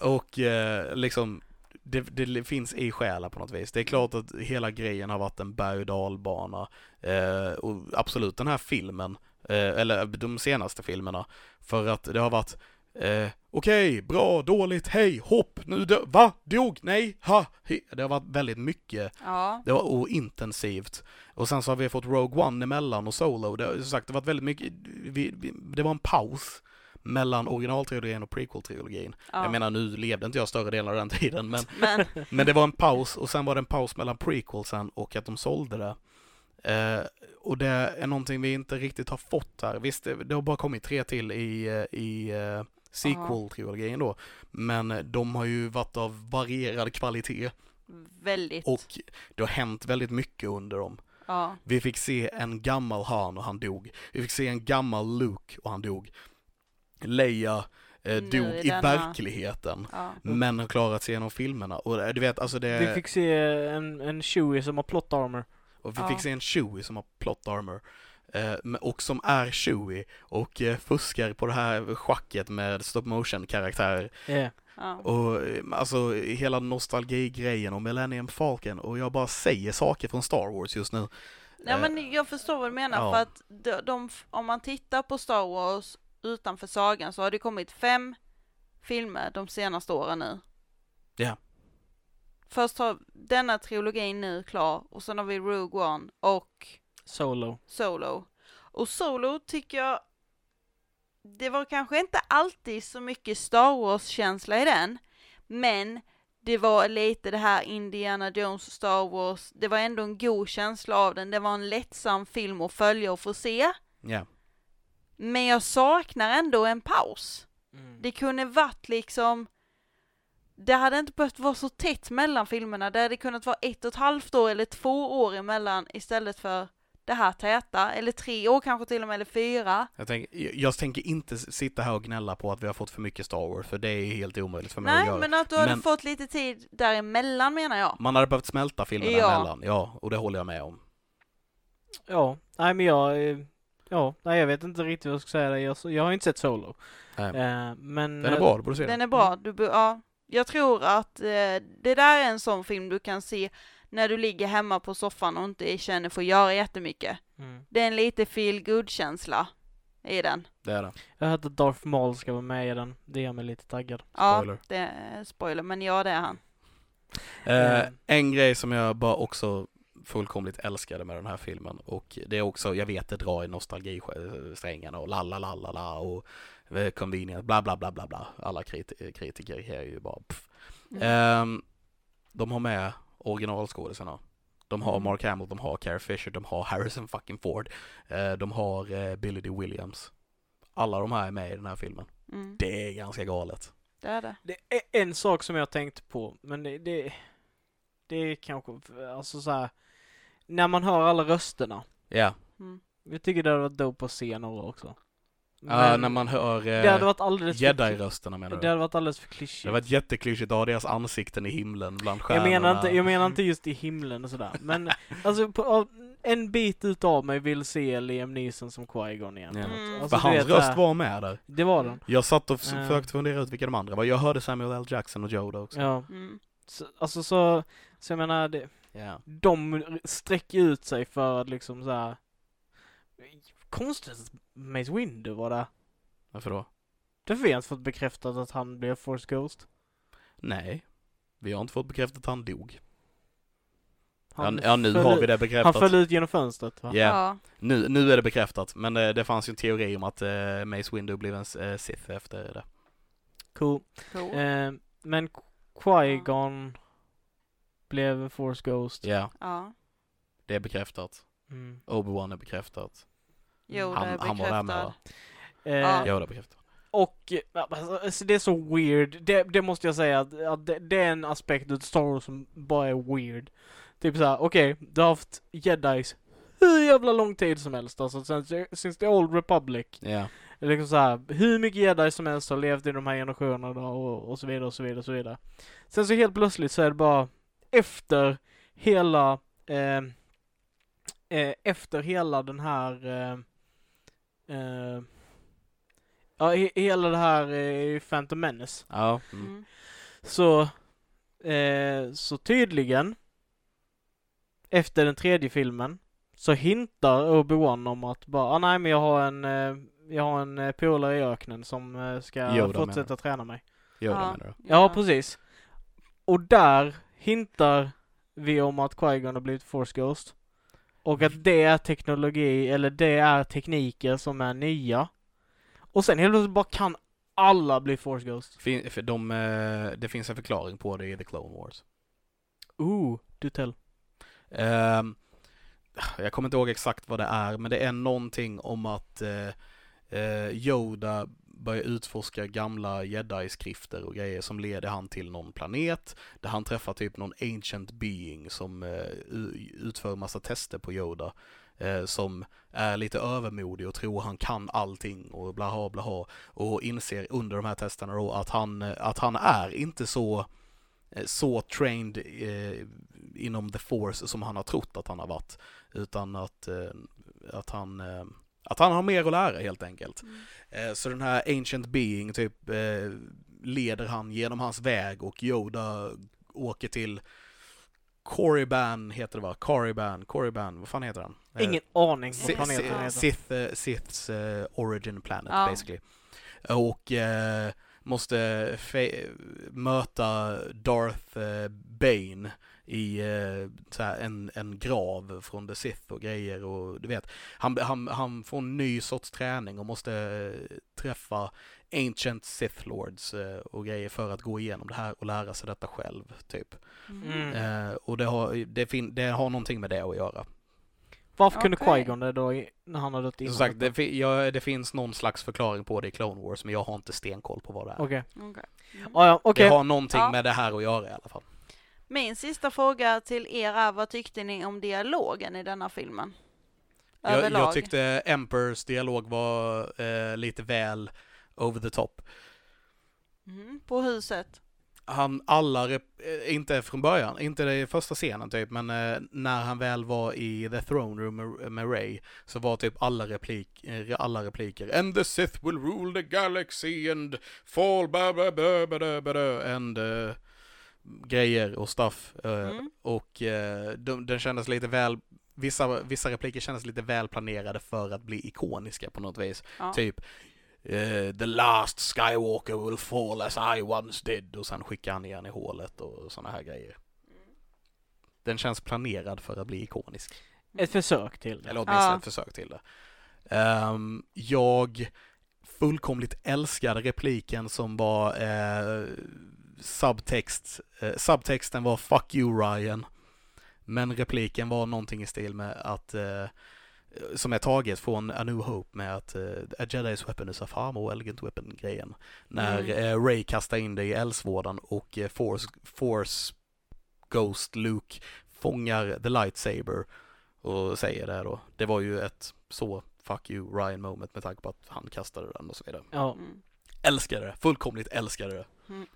Och eh, liksom det, det finns i själen på något vis. Det är klart att hela grejen har varit en berg och dalbana. Eh, och absolut den här filmen, eh, eller de senaste filmerna, för att det har varit eh, okej, bra, dåligt, hej, hopp, nu dö, va, dog, nej, ha, he. Det har varit väldigt mycket ja, det var och intensivt. Och sen så har vi fått Rogue One emellan och Solo. Det har som sagt det har varit väldigt mycket, vi, vi, det var en paus mellan originaltrilogin och prequel-trilogin. ja. Jag menar nu levde inte jag större delen av den tiden men, [laughs] Men, men det var en paus och sen var det en paus mellan prequelsen och att de sålde det. Eh, och det är någonting vi inte riktigt har fått här. Visst, det, det har bara kommit tre till i, eh, i eh, sequel-trilogin då. Men de har ju varit av varierad kvalitet väldigt. och det har hänt väldigt mycket under dem. Ja, Vi fick se en gammal Han och han dog. Vi fick se en gammal Luke och han dog. Leia eh, dog i denna- verkligheten. Ja. Men har klarat sig genom filmerna. Och eh, du vet, alltså det... Vi fick se en, en Chewie som har plot armor. Och vi Ja. fick se en Chewie som har plot armor. Eh, och som är Chewie och eh, fuskar på det här schacket med stop motion karaktärer. Yeah. Ja. Och eh, alltså hela nostalgigrejen och Millennium Falcon och jag bara säger saker från Star Wars just nu. Nej Eh, men jag förstår vad du menar ja. för att de, de, om man tittar på Star Wars utanför sagan så har det kommit fem filmer de senaste åren nu. Ja. Först har denna trilogin nu klar och sen har vi Rogue One och Solo. Solo. Och Solo tycker jag det var kanske inte alltid så mycket Star Wars-känsla i den, men det var lite det här Indiana Jones Star Wars, det var ändå en god känsla av den, det var en lättsam film att följa och få se, Ja. men jag saknar ändå en paus. Mm. Det kunde varit liksom, det hade inte behövt vara så tätt mellan filmerna, det hade kunnat vara ett och ett halvt år eller två år emellan istället för det här täta, eller tre år kanske till och med, eller fyra. Jag, tänk, jag, jag tänker inte sitta här och gnälla på att vi har fått för mycket Star Wars för det är helt omöjligt för mig att Nej, göra. men att du hade Men- fått lite tid däremellan menar jag. Man hade behövt smälta filmerna Ja. emellan, ja, och det håller jag med om. Ja, nej men jag, eh, ja, nej jag vet inte riktigt vad jag ska säga. Jag, jag har inte sett Solo. Nej. Eh, men... Den är bra, du borde se Den den. är bra, du, ja. Jag tror att eh, det där är en sån film du kan se när du ligger hemma på soffan och inte känner för att göra jättemycket. Mm. Det är en lite feel good känsla i den. Det är det. Jag har hört att Darth Maul ska vara med i den. Det gör mig lite taggad. Spoiler. Ja, det är spoiler, men ja det är han. Eh, Mm. en grej som jag bara också fullkomligt älskade med den här filmen och det är också, jag vet det drar i nostalgisträngarna och la la la la la och eh, convenience, bla bla bla bla bla. Alla kriti- kritiker här är ju bara pff. Mm. Ehm, de har med originalskådisarna. De har Mm. Mark Hamill, de har Carrie Fisher, de har Harrison fucking Ford, eh, de har eh, Billy D. Williams. Alla de här är med i den här filmen. Mm, Det är ganska galet. det är det. Det är en sak som jag tänkt på, men det, det, det är kanske, alltså så här, när man hör alla rösterna. Ja, Mm. Jag tycker det hade varit dope att se några också. Ja, Men när man hör det hade eh, varit alldeles för, jedi-rösterna menar det du? hade varit alldeles för Det klyschigt. har varit jätteklyschigt att ha deras ansikten i himlen bland Jag stjärnorna. menar, inte, jag menar inte [laughs] just i himlen och sådär, men alltså på, en bit utav mig vill se Liam Neeson som Qui-Gon igen. Ja. Mm. Alltså, För hans vet, röst äh, var med där. Det var den. Jag satt och Eh. försökte fundera ut vilka de andra var. Jag hörde Samuel L. Jackson och Yoda också. Ja. Mm. Så, alltså så, så jag menar, det, Ja. de sträcker ut sig för att liksom så här. Konstigt Mace Windu var där. Varför då? Därför har jag inte fått bekräftat att han blev Force Ghost. Nej. Vi har inte fått bekräftat att han dog. Han ja, ja, nu har ut- vi det Han bekräftat. föll ut genom fönstret va? Ja, Ja. nu, nu är det bekräftat. Men eh, det fanns ju en teori om att eh, Mace Windu blev en eh, Sith efter det. Cool. Cool. Eh, men Qui-Gon blev Force Ghost. Ja, Ja. det är bekräftat. Mm. Obi-Wan är bekräftat. Jo, det Han, är han var där med va? Eh, Ja. Ja, det är bekräftat. Och, eh, alltså, det är så weird. Det, det måste jag säga att, att det, det är en aspekt av Star Wars som bara är weird. Typ såhär, okej, du har haft jedis hur jävla lång tid som helst alltså, sen, since the old republic. Ja. Liksom såhär, hur mycket jedi som helst har levt i de här generationerna och, och så vidare och så vidare och så vidare. Sen så helt plötsligt så är det bara efter hela, eh, eh, efter hela den här, eh, eh, ja, he, hela det här eh, Phantom Menace. Ja. Mm. Mm. Så, eh, så tydligen, efter den tredje filmen, så hintar Obi-Wan om att bara, ah, nej men jag har en, eh, jag har en polare i öknen som ska Yoda, fortsätta träna mig. Yoda Ja. menar du? Ja, precis. Och där hintar vi om att Qui-Gon har blivit Force Ghost. Och att det är teknologi, eller det är tekniker som är nya. Och sen helt plötsligt bara kan alla bli Force Ghost. Fin, för de, eh, det finns en förklaring på det i The Clone Wars. Ooh, du tell. Ehm, jag kommer inte ihåg exakt vad det är, men det är någonting om att eh, eh, Yoda börjar utforska gamla jedi-skrifter och grejer som leder han till någon planet där han träffar typ någon ancient being som eh, utför massa tester på Yoda. Eh, som är lite övermodig och tror han kan allting och blaha blaha och inser under de här testerna då att han, eh, att han är inte så så trained eh, inom the force som han har trott att han har varit utan att, eh, att han eh, att han har mer att lära helt enkelt. Mm. Eh, Så den här Ancient Being typ eh, leder han genom hans väg och Yoda åker till Korriban heter det va? Korriban, Korriban, vad fan heter han? Eh, Ingen aning vad planeten heter. Sith, eh, Siths eh, origin planet Ja. basically. Och eh, måste möta Darth Bane i eh, så här, en, en grav från The Sith och grejer och du vet. Han, han, han får en ny sorts träning och måste eh, träffa Ancient Sith Lords eh, och grejer för att gå igenom det här och lära sig detta själv, typ. Mm. Eh, och det har, det, fin- det har någonting med det att göra. Varför kunde Okej. Qui-Gon det då i- när han hade dött innan? Som sagt, det, fi- ja, det finns någon slags förklaring på det i Clone Wars, men jag har inte stenkoll på vad det är. Okej. Okej. Mm. Ah, ja, okej. Det har någonting Ja. med det här att göra i alla fall. Min sista fråga till er är, vad tyckte ni om dialogen i denna filmen? Jag, jag tyckte Emperors dialog var eh, lite väl over the top. Mm, på huset. Han, alla, rep- eh, inte från början, inte i första scenen typ, men eh, när han väl var i the throne room med, med Ray så var typ alla, replik, eh, alla repliker And the Sith will rule the galaxy and fall ba ba ba ba ba ba ba and eh, grejer och stuff. eh, Mm. Och eh, de, den kändes lite väl, vissa, vissa repliker kändes lite väl planerade för att bli ikoniska på något vis. Ja. Typ eh, The last Skywalker will fall as I once did och sen skickar han han i hålet och sådana här grejer. Den känns planerad för att bli ikonisk. Ett försök till det. Eller åtminstone Ja. ett försök till det. Ehm, jag fullkomligt älskade repliken som var eh, subtext. Eh, subtexten var 'Fuck you Ryan' Men repliken var någonting i stil med att eh, som är taget från A New Hope med att eh, A Jedi's weapon is a far more elegant weapon grejen. När Mm. eh, Ray kastar in det i eldsvådan och eh, Force, Force Ghost Luke fångar the lightsaber och säger det då. Det var ju ett så fuck you Ryan moment med tanke på att han kastade den och så vidare. Ja. Mm. Älskade det, fullkomligt älskade det. Mm.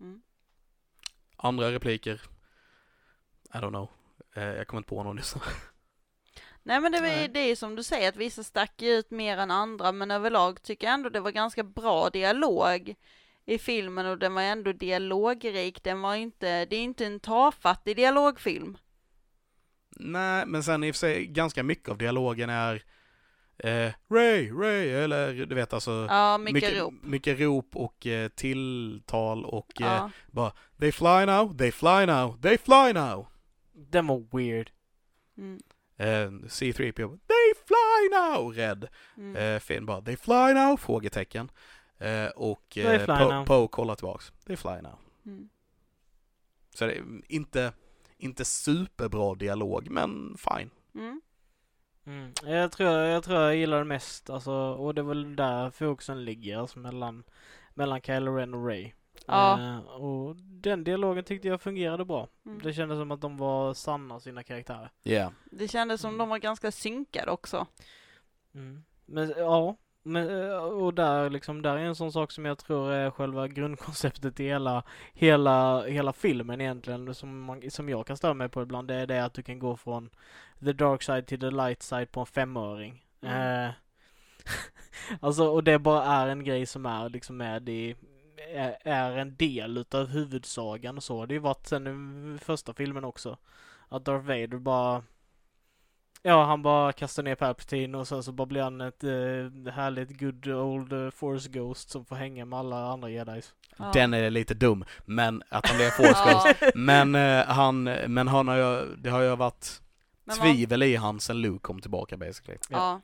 Mm. Andra repliker, I don't know. Eh, jag kommer inte på någon just nu. Nej men det, det är ju som du säger att vissa stack ut mer än andra men överlag tycker jag ändå det var ganska bra dialog i filmen och den var ändå dialogrik. Den var inte, det är inte en tafattig dialogfilm. Nej, men sen i och för sig ganska mycket av dialogen är eh, Ray, Ray, eller du vet alltså Ja, mycket, rop. mycket rop och eh, tilltal och eh, Ja. They fly now, they fly now, they fly now. Den var weird. Mm. Eh, C3PO, they fly now, rädd. Mm. Eh, Finn bara, they fly now? Frågetecken. Eh, och eh, fly Po-. Poe kollar tillbaks, they fly now. Mm. Så det är inte, inte superbra dialog, men fine. Mm. Mm. Jag, tror, jag tror jag gillar det mest, alltså, och det är väl där fokusen ligger, alltså mellan, mellan Kylo Ren och Ray. Ja. Eh, och den dialogen tyckte jag fungerade bra. Mm. Det kändes som att de var sanna sina karaktärer. Yeah. Det kändes som de var ganska synkade också. Mm. Men ja, men, eh, och där liksom, där är en sån sak som jag tror är själva grundkonceptet i hela, hela, hela filmen egentligen, som, man, som jag kan störa mig på ibland, det är det att du kan gå från the dark side till the light side på en femöring. Mm. Eh, [laughs] alltså, och det bara är en grej som är liksom med i, är, är en del utav huvudsagan och så. Det har ju varit sen i första filmen också. Att Darth Vader bara Ja, han bara kastar ner Palpatine och sen så bara blir han ett eh, härligt good old eh, force ghost som får hänga med alla andra jedis. Ja. Den är lite dum, men att han är [laughs] force ghost. Men eh, han, men han har ju, det har ju varit Men tvivel i han sen Luke kom tillbaka basically. Ja.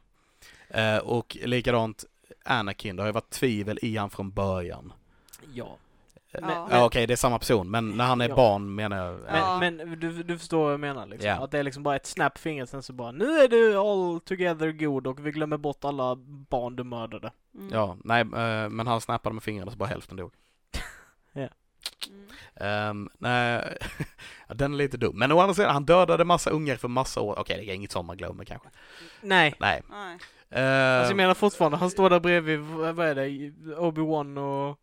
Eh, och likadant Anakin, det har ju varit tvivel i han från början. Ja. Ja. Okej, det är samma person, men när han är Ja. barn menar jag. Men, Ja. men du, du förstår vad jag menar liksom. Ja. Att det är liksom bara ett snap finger sen så bara nu är du all together god och vi glömmer bort alla barn du mördade. Mm. Ja, nej, eh, men han snappade med fingrarna så bara hälften dog. [laughs] Ja. Mm. Ehm, nej, [laughs] ja, den är lite dum. Men å andra sidan, han dödade massa ungar för massa år. Okej, det är inget som man glömmer kanske. Nej. Nej. Nej. Ehm, Alltså jag menar fortfarande, han står där bredvid, vad är det, Obi-Wan och...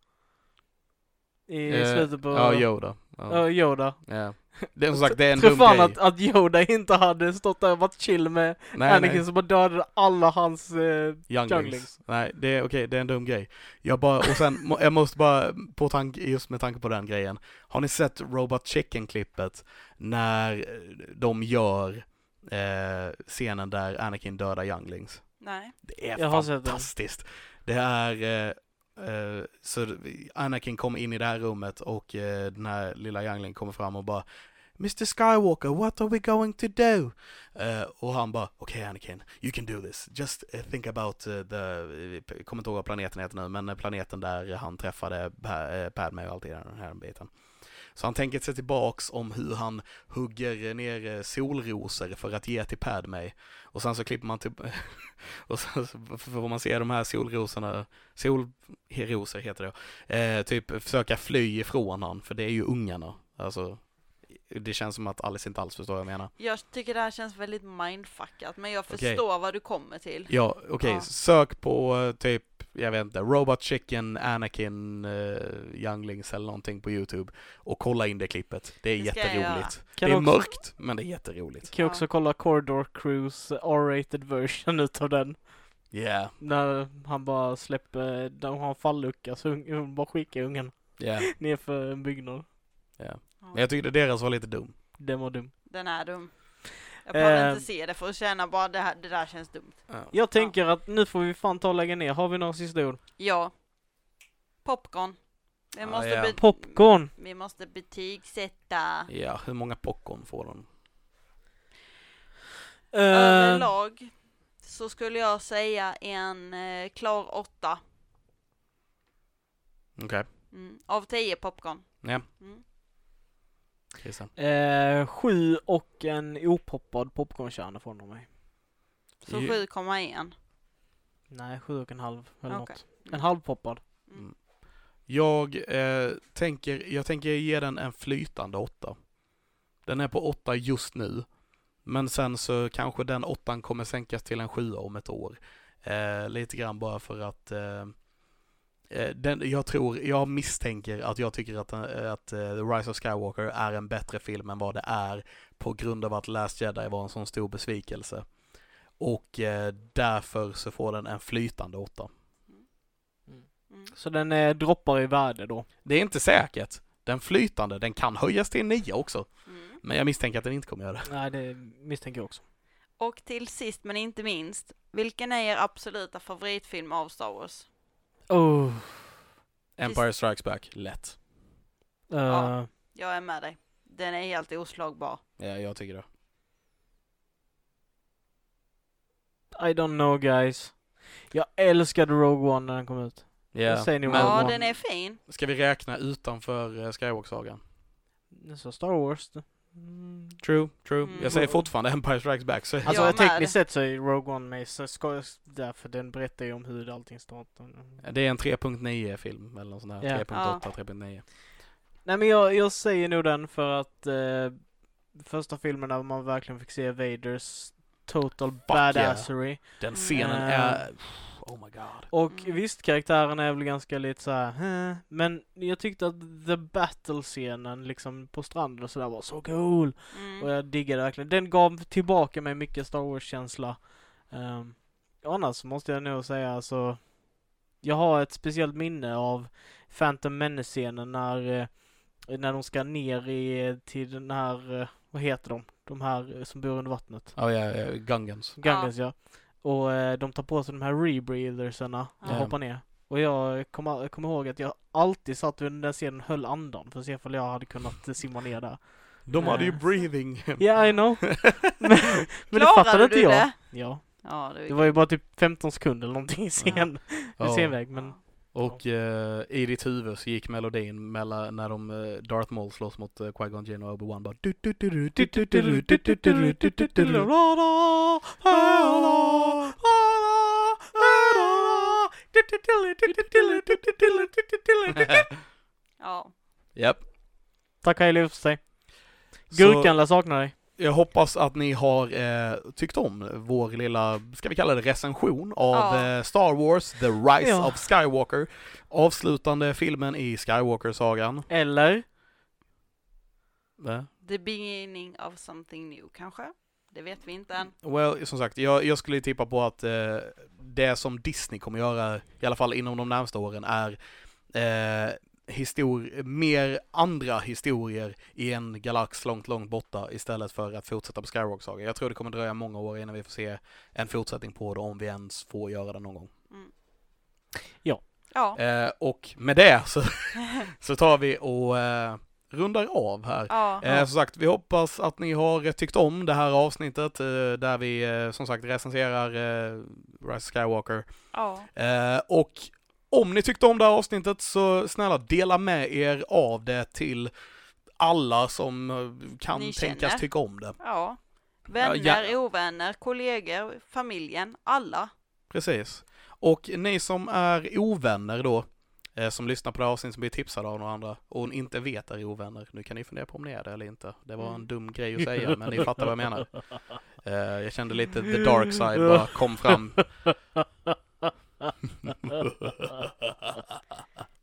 I eh, slutet på... Ja, Yoda. Ja. Ja, Yoda. Ja. Det är som sagt, det är [laughs] en Tror dum fan grej. att, att Yoda inte hade stått där och varit chill med nej, Anakin nej. som bara dödade alla hans... Eh, Younglings. Younglings. Nej, det är okej, det är en dum grej. Jag bara, och sen, jag måste bara, på tanke, just med tanke på den grejen. Har ni sett Robot Chicken-klippet när de gör eh, scenen där Anakin dödar Younglings? Nej. Det är Jag har sett den. fantastiskt. Det är, eh, Eh, så Anakin kommer in i det här rummet och eh, den här lilla Youngling kommer fram och bara Mr Skywalker, what are we going to do? Uh, och han bara, okej okay, Anakin, you can do this. Just think about the, jag kommer inte ihåg vad planeten heter nu, men planeten där han träffade Padme och allt i den här biten. Så han tänker sig tillbaks om hur han hugger ner eh, solrosor för att ge till Padme. Och sen så klipper man till, [laughs] och sen så får man se de här solrosorna, solrosor heter det, eh, typ försöka fly ifrån han, för det är ju ungarna. Alltså, det känns som att Alice inte alls förstår vad jag menar. Jag tycker det här känns väldigt mindfuckat, men jag förstår vad du kommer till. Ja, okej, Ja. sök på eh, typ, jag vet inte, Robot Chicken, Anakin, uh, Younglings eller någonting på YouTube och kolla in det klippet. Det är Det jätteroligt. Kan det är också- mörkt, men det är jätteroligt. kan jag också Ja. kolla Corridor Cruise R-rated version [laughs] utav den. Yeah, När han bara släpper, där han har en fallucka så hon bara skickar ungen yeah, [laughs] ner för en byggnad. yeah. Men jag tyckte deras var lite dum. Den var dum. Den är dum. Jag behöver Eh. inte se det för att känna bara det, här, det där känns dumt. Ja. Jag tänker att nu får vi fan ta och lägga ner. Har vi några sista ord? Ja. Popcorn. Vi Ja, måste, ja. be- Popcorn! vi måste betygsätta. Ja, hur många popcorn får de? Uh, Överlag så skulle jag säga en eh, klar åtta. Okej, Mm. Av tio popcorn. ja, Mm. Christian. eh, sju och en opoppad popcornkärna från mig. Så Ju- 7,1. Nej, sju och en halv eller Okej. något. En halvpoppad. Mm. Jag eh, tänker, jag tänker ge den en flytande åtta. Den är på åtta just nu. Men sen så kanske den åttan kommer sänkas till en sjua om ett år. Eh, lite grann bara för att eh, den, jag tror, jag misstänker att jag tycker att, eh, att eh, The Rise of Skywalker är en bättre film än vad det är på grund av att Last Jedi var en sån stor besvikelse. Och eh, därför så får den en flytande åtta. Mm. Så den eh, droppar i värde då. Det är inte säkert. Den flytande, den kan höjas till en nia också. Mm. Men jag misstänker att den inte kommer göra det. Nej, det misstänker jag också. Och till sist men inte minst, vilken är er absoluta favoritfilm av Star Wars? Oh. Empire Strikes Back, lätt. Uh, Ja. Jag är med dig. Den är helt oslagbar. Ja, jag tycker det. I don't know guys. Jag älskade Rogue One när den kom ut. Säger ni men Rogue Ja, One? den är fin. ska vi räkna utanför uh, Skywalker-sagan? Så Star Wars. Mm. True, true. Mm. Jag säger fortfarande Empire Strikes Back. Så Alltså Jag tekniskt sett så är Rogue One med så ska jag, därför den berättar ju om hur allting startar. det är en 3.9 film eller något sånt där. Ja. 3.8, 3.9. Nej men jag, jag säger nog den för att eh, första filmen där man verkligen fick se Vaders total badassery. Den scenen Eh. är... Oh my god. Och Mm. visst, karaktären är väl ganska lite så här, eh, men jag tyckte att the battle-scenen liksom på stranden och sådär var så cool. Mm. Och jag diggade verkligen. Den gav tillbaka mig mycket Star Wars-känsla. Um, annars måste jag nog säga alltså, jag har ett speciellt minne av Phantom Menace-scenen när, eh, när de ska ner i, till den här, eh, vad heter de? De här som bor under vattnet. Oh ja, ja, Gungans. Gungans ja. Och eh, de tar på sig de här rebreathersarna och Ja. hoppar ner. Och jag kommer kommer ihåg att jag alltid satt vid den scenen och höll andan för att se om jag hade kunnat eh, simma ner där. De hade ju breathing. Ja, I know. [laughs] men, men det fattade inte du jag. det? Ja. Ja, det, Det var ju bara typ 15 sekunder eller någonting i scen, i Ja. scenväg men och ja. uh, i ditt huvud så gick melodin mellan, när de, Darth Maul slåss mot uh, Qui-Gon Jinn och Obi-Wan bara Ja. Japp. Tack Hailey för sig. Gurkan lär sakna dig. Jag hoppas att ni har eh, tyckt om vår lilla, ska vi kalla det recension av Ja. eh, Star Wars The Rise Ja. of Skywalker. Avslutande filmen i Skywalker-sagan. Eller? Va? The beginning of something new kanske? Det vet vi inte än. Well, som sagt, jag, jag skulle tippa på att eh, det som Disney kommer göra, i alla fall inom de närmsta åren, är eh, histor- mer andra historier i en galax långt, långt borta istället för att fortsätta på Skywalker-sagan. Jag tror det kommer dröja många år innan vi får se en fortsättning på det, om vi ens får göra det någon gång. Ja. Eh, och med det så, [laughs] så tar vi och eh, rundar av här. Ja. Eh, som sagt, vi hoppas att ni har tyckt om det här avsnittet eh, där vi eh, som sagt recenserar eh, Rise of Skywalker. ja. Eh, och om ni tyckte om det här avsnittet så snälla dela med er av det till alla som eh, kan Ni tänkas känner. tycka om det. Ja. Vänner, ja. ovänner, kollegor, familjen, alla. Precis. Och ni som är ovänner då, eh, som lyssnar på det här avsnittet som blir tipsade av några andra och inte vet är ovänner, nu kan ni fundera på om ni är det eller inte. Det var en Mm. dum grej att säga, men ni fattar vad jag menar. [laughs] Eh, jag kände lite the dark side bara kom fram. [laughs]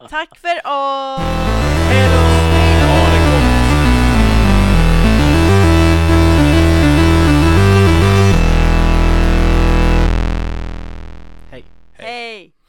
Tack för oss! Hejdå! Hej! Hej! Hej.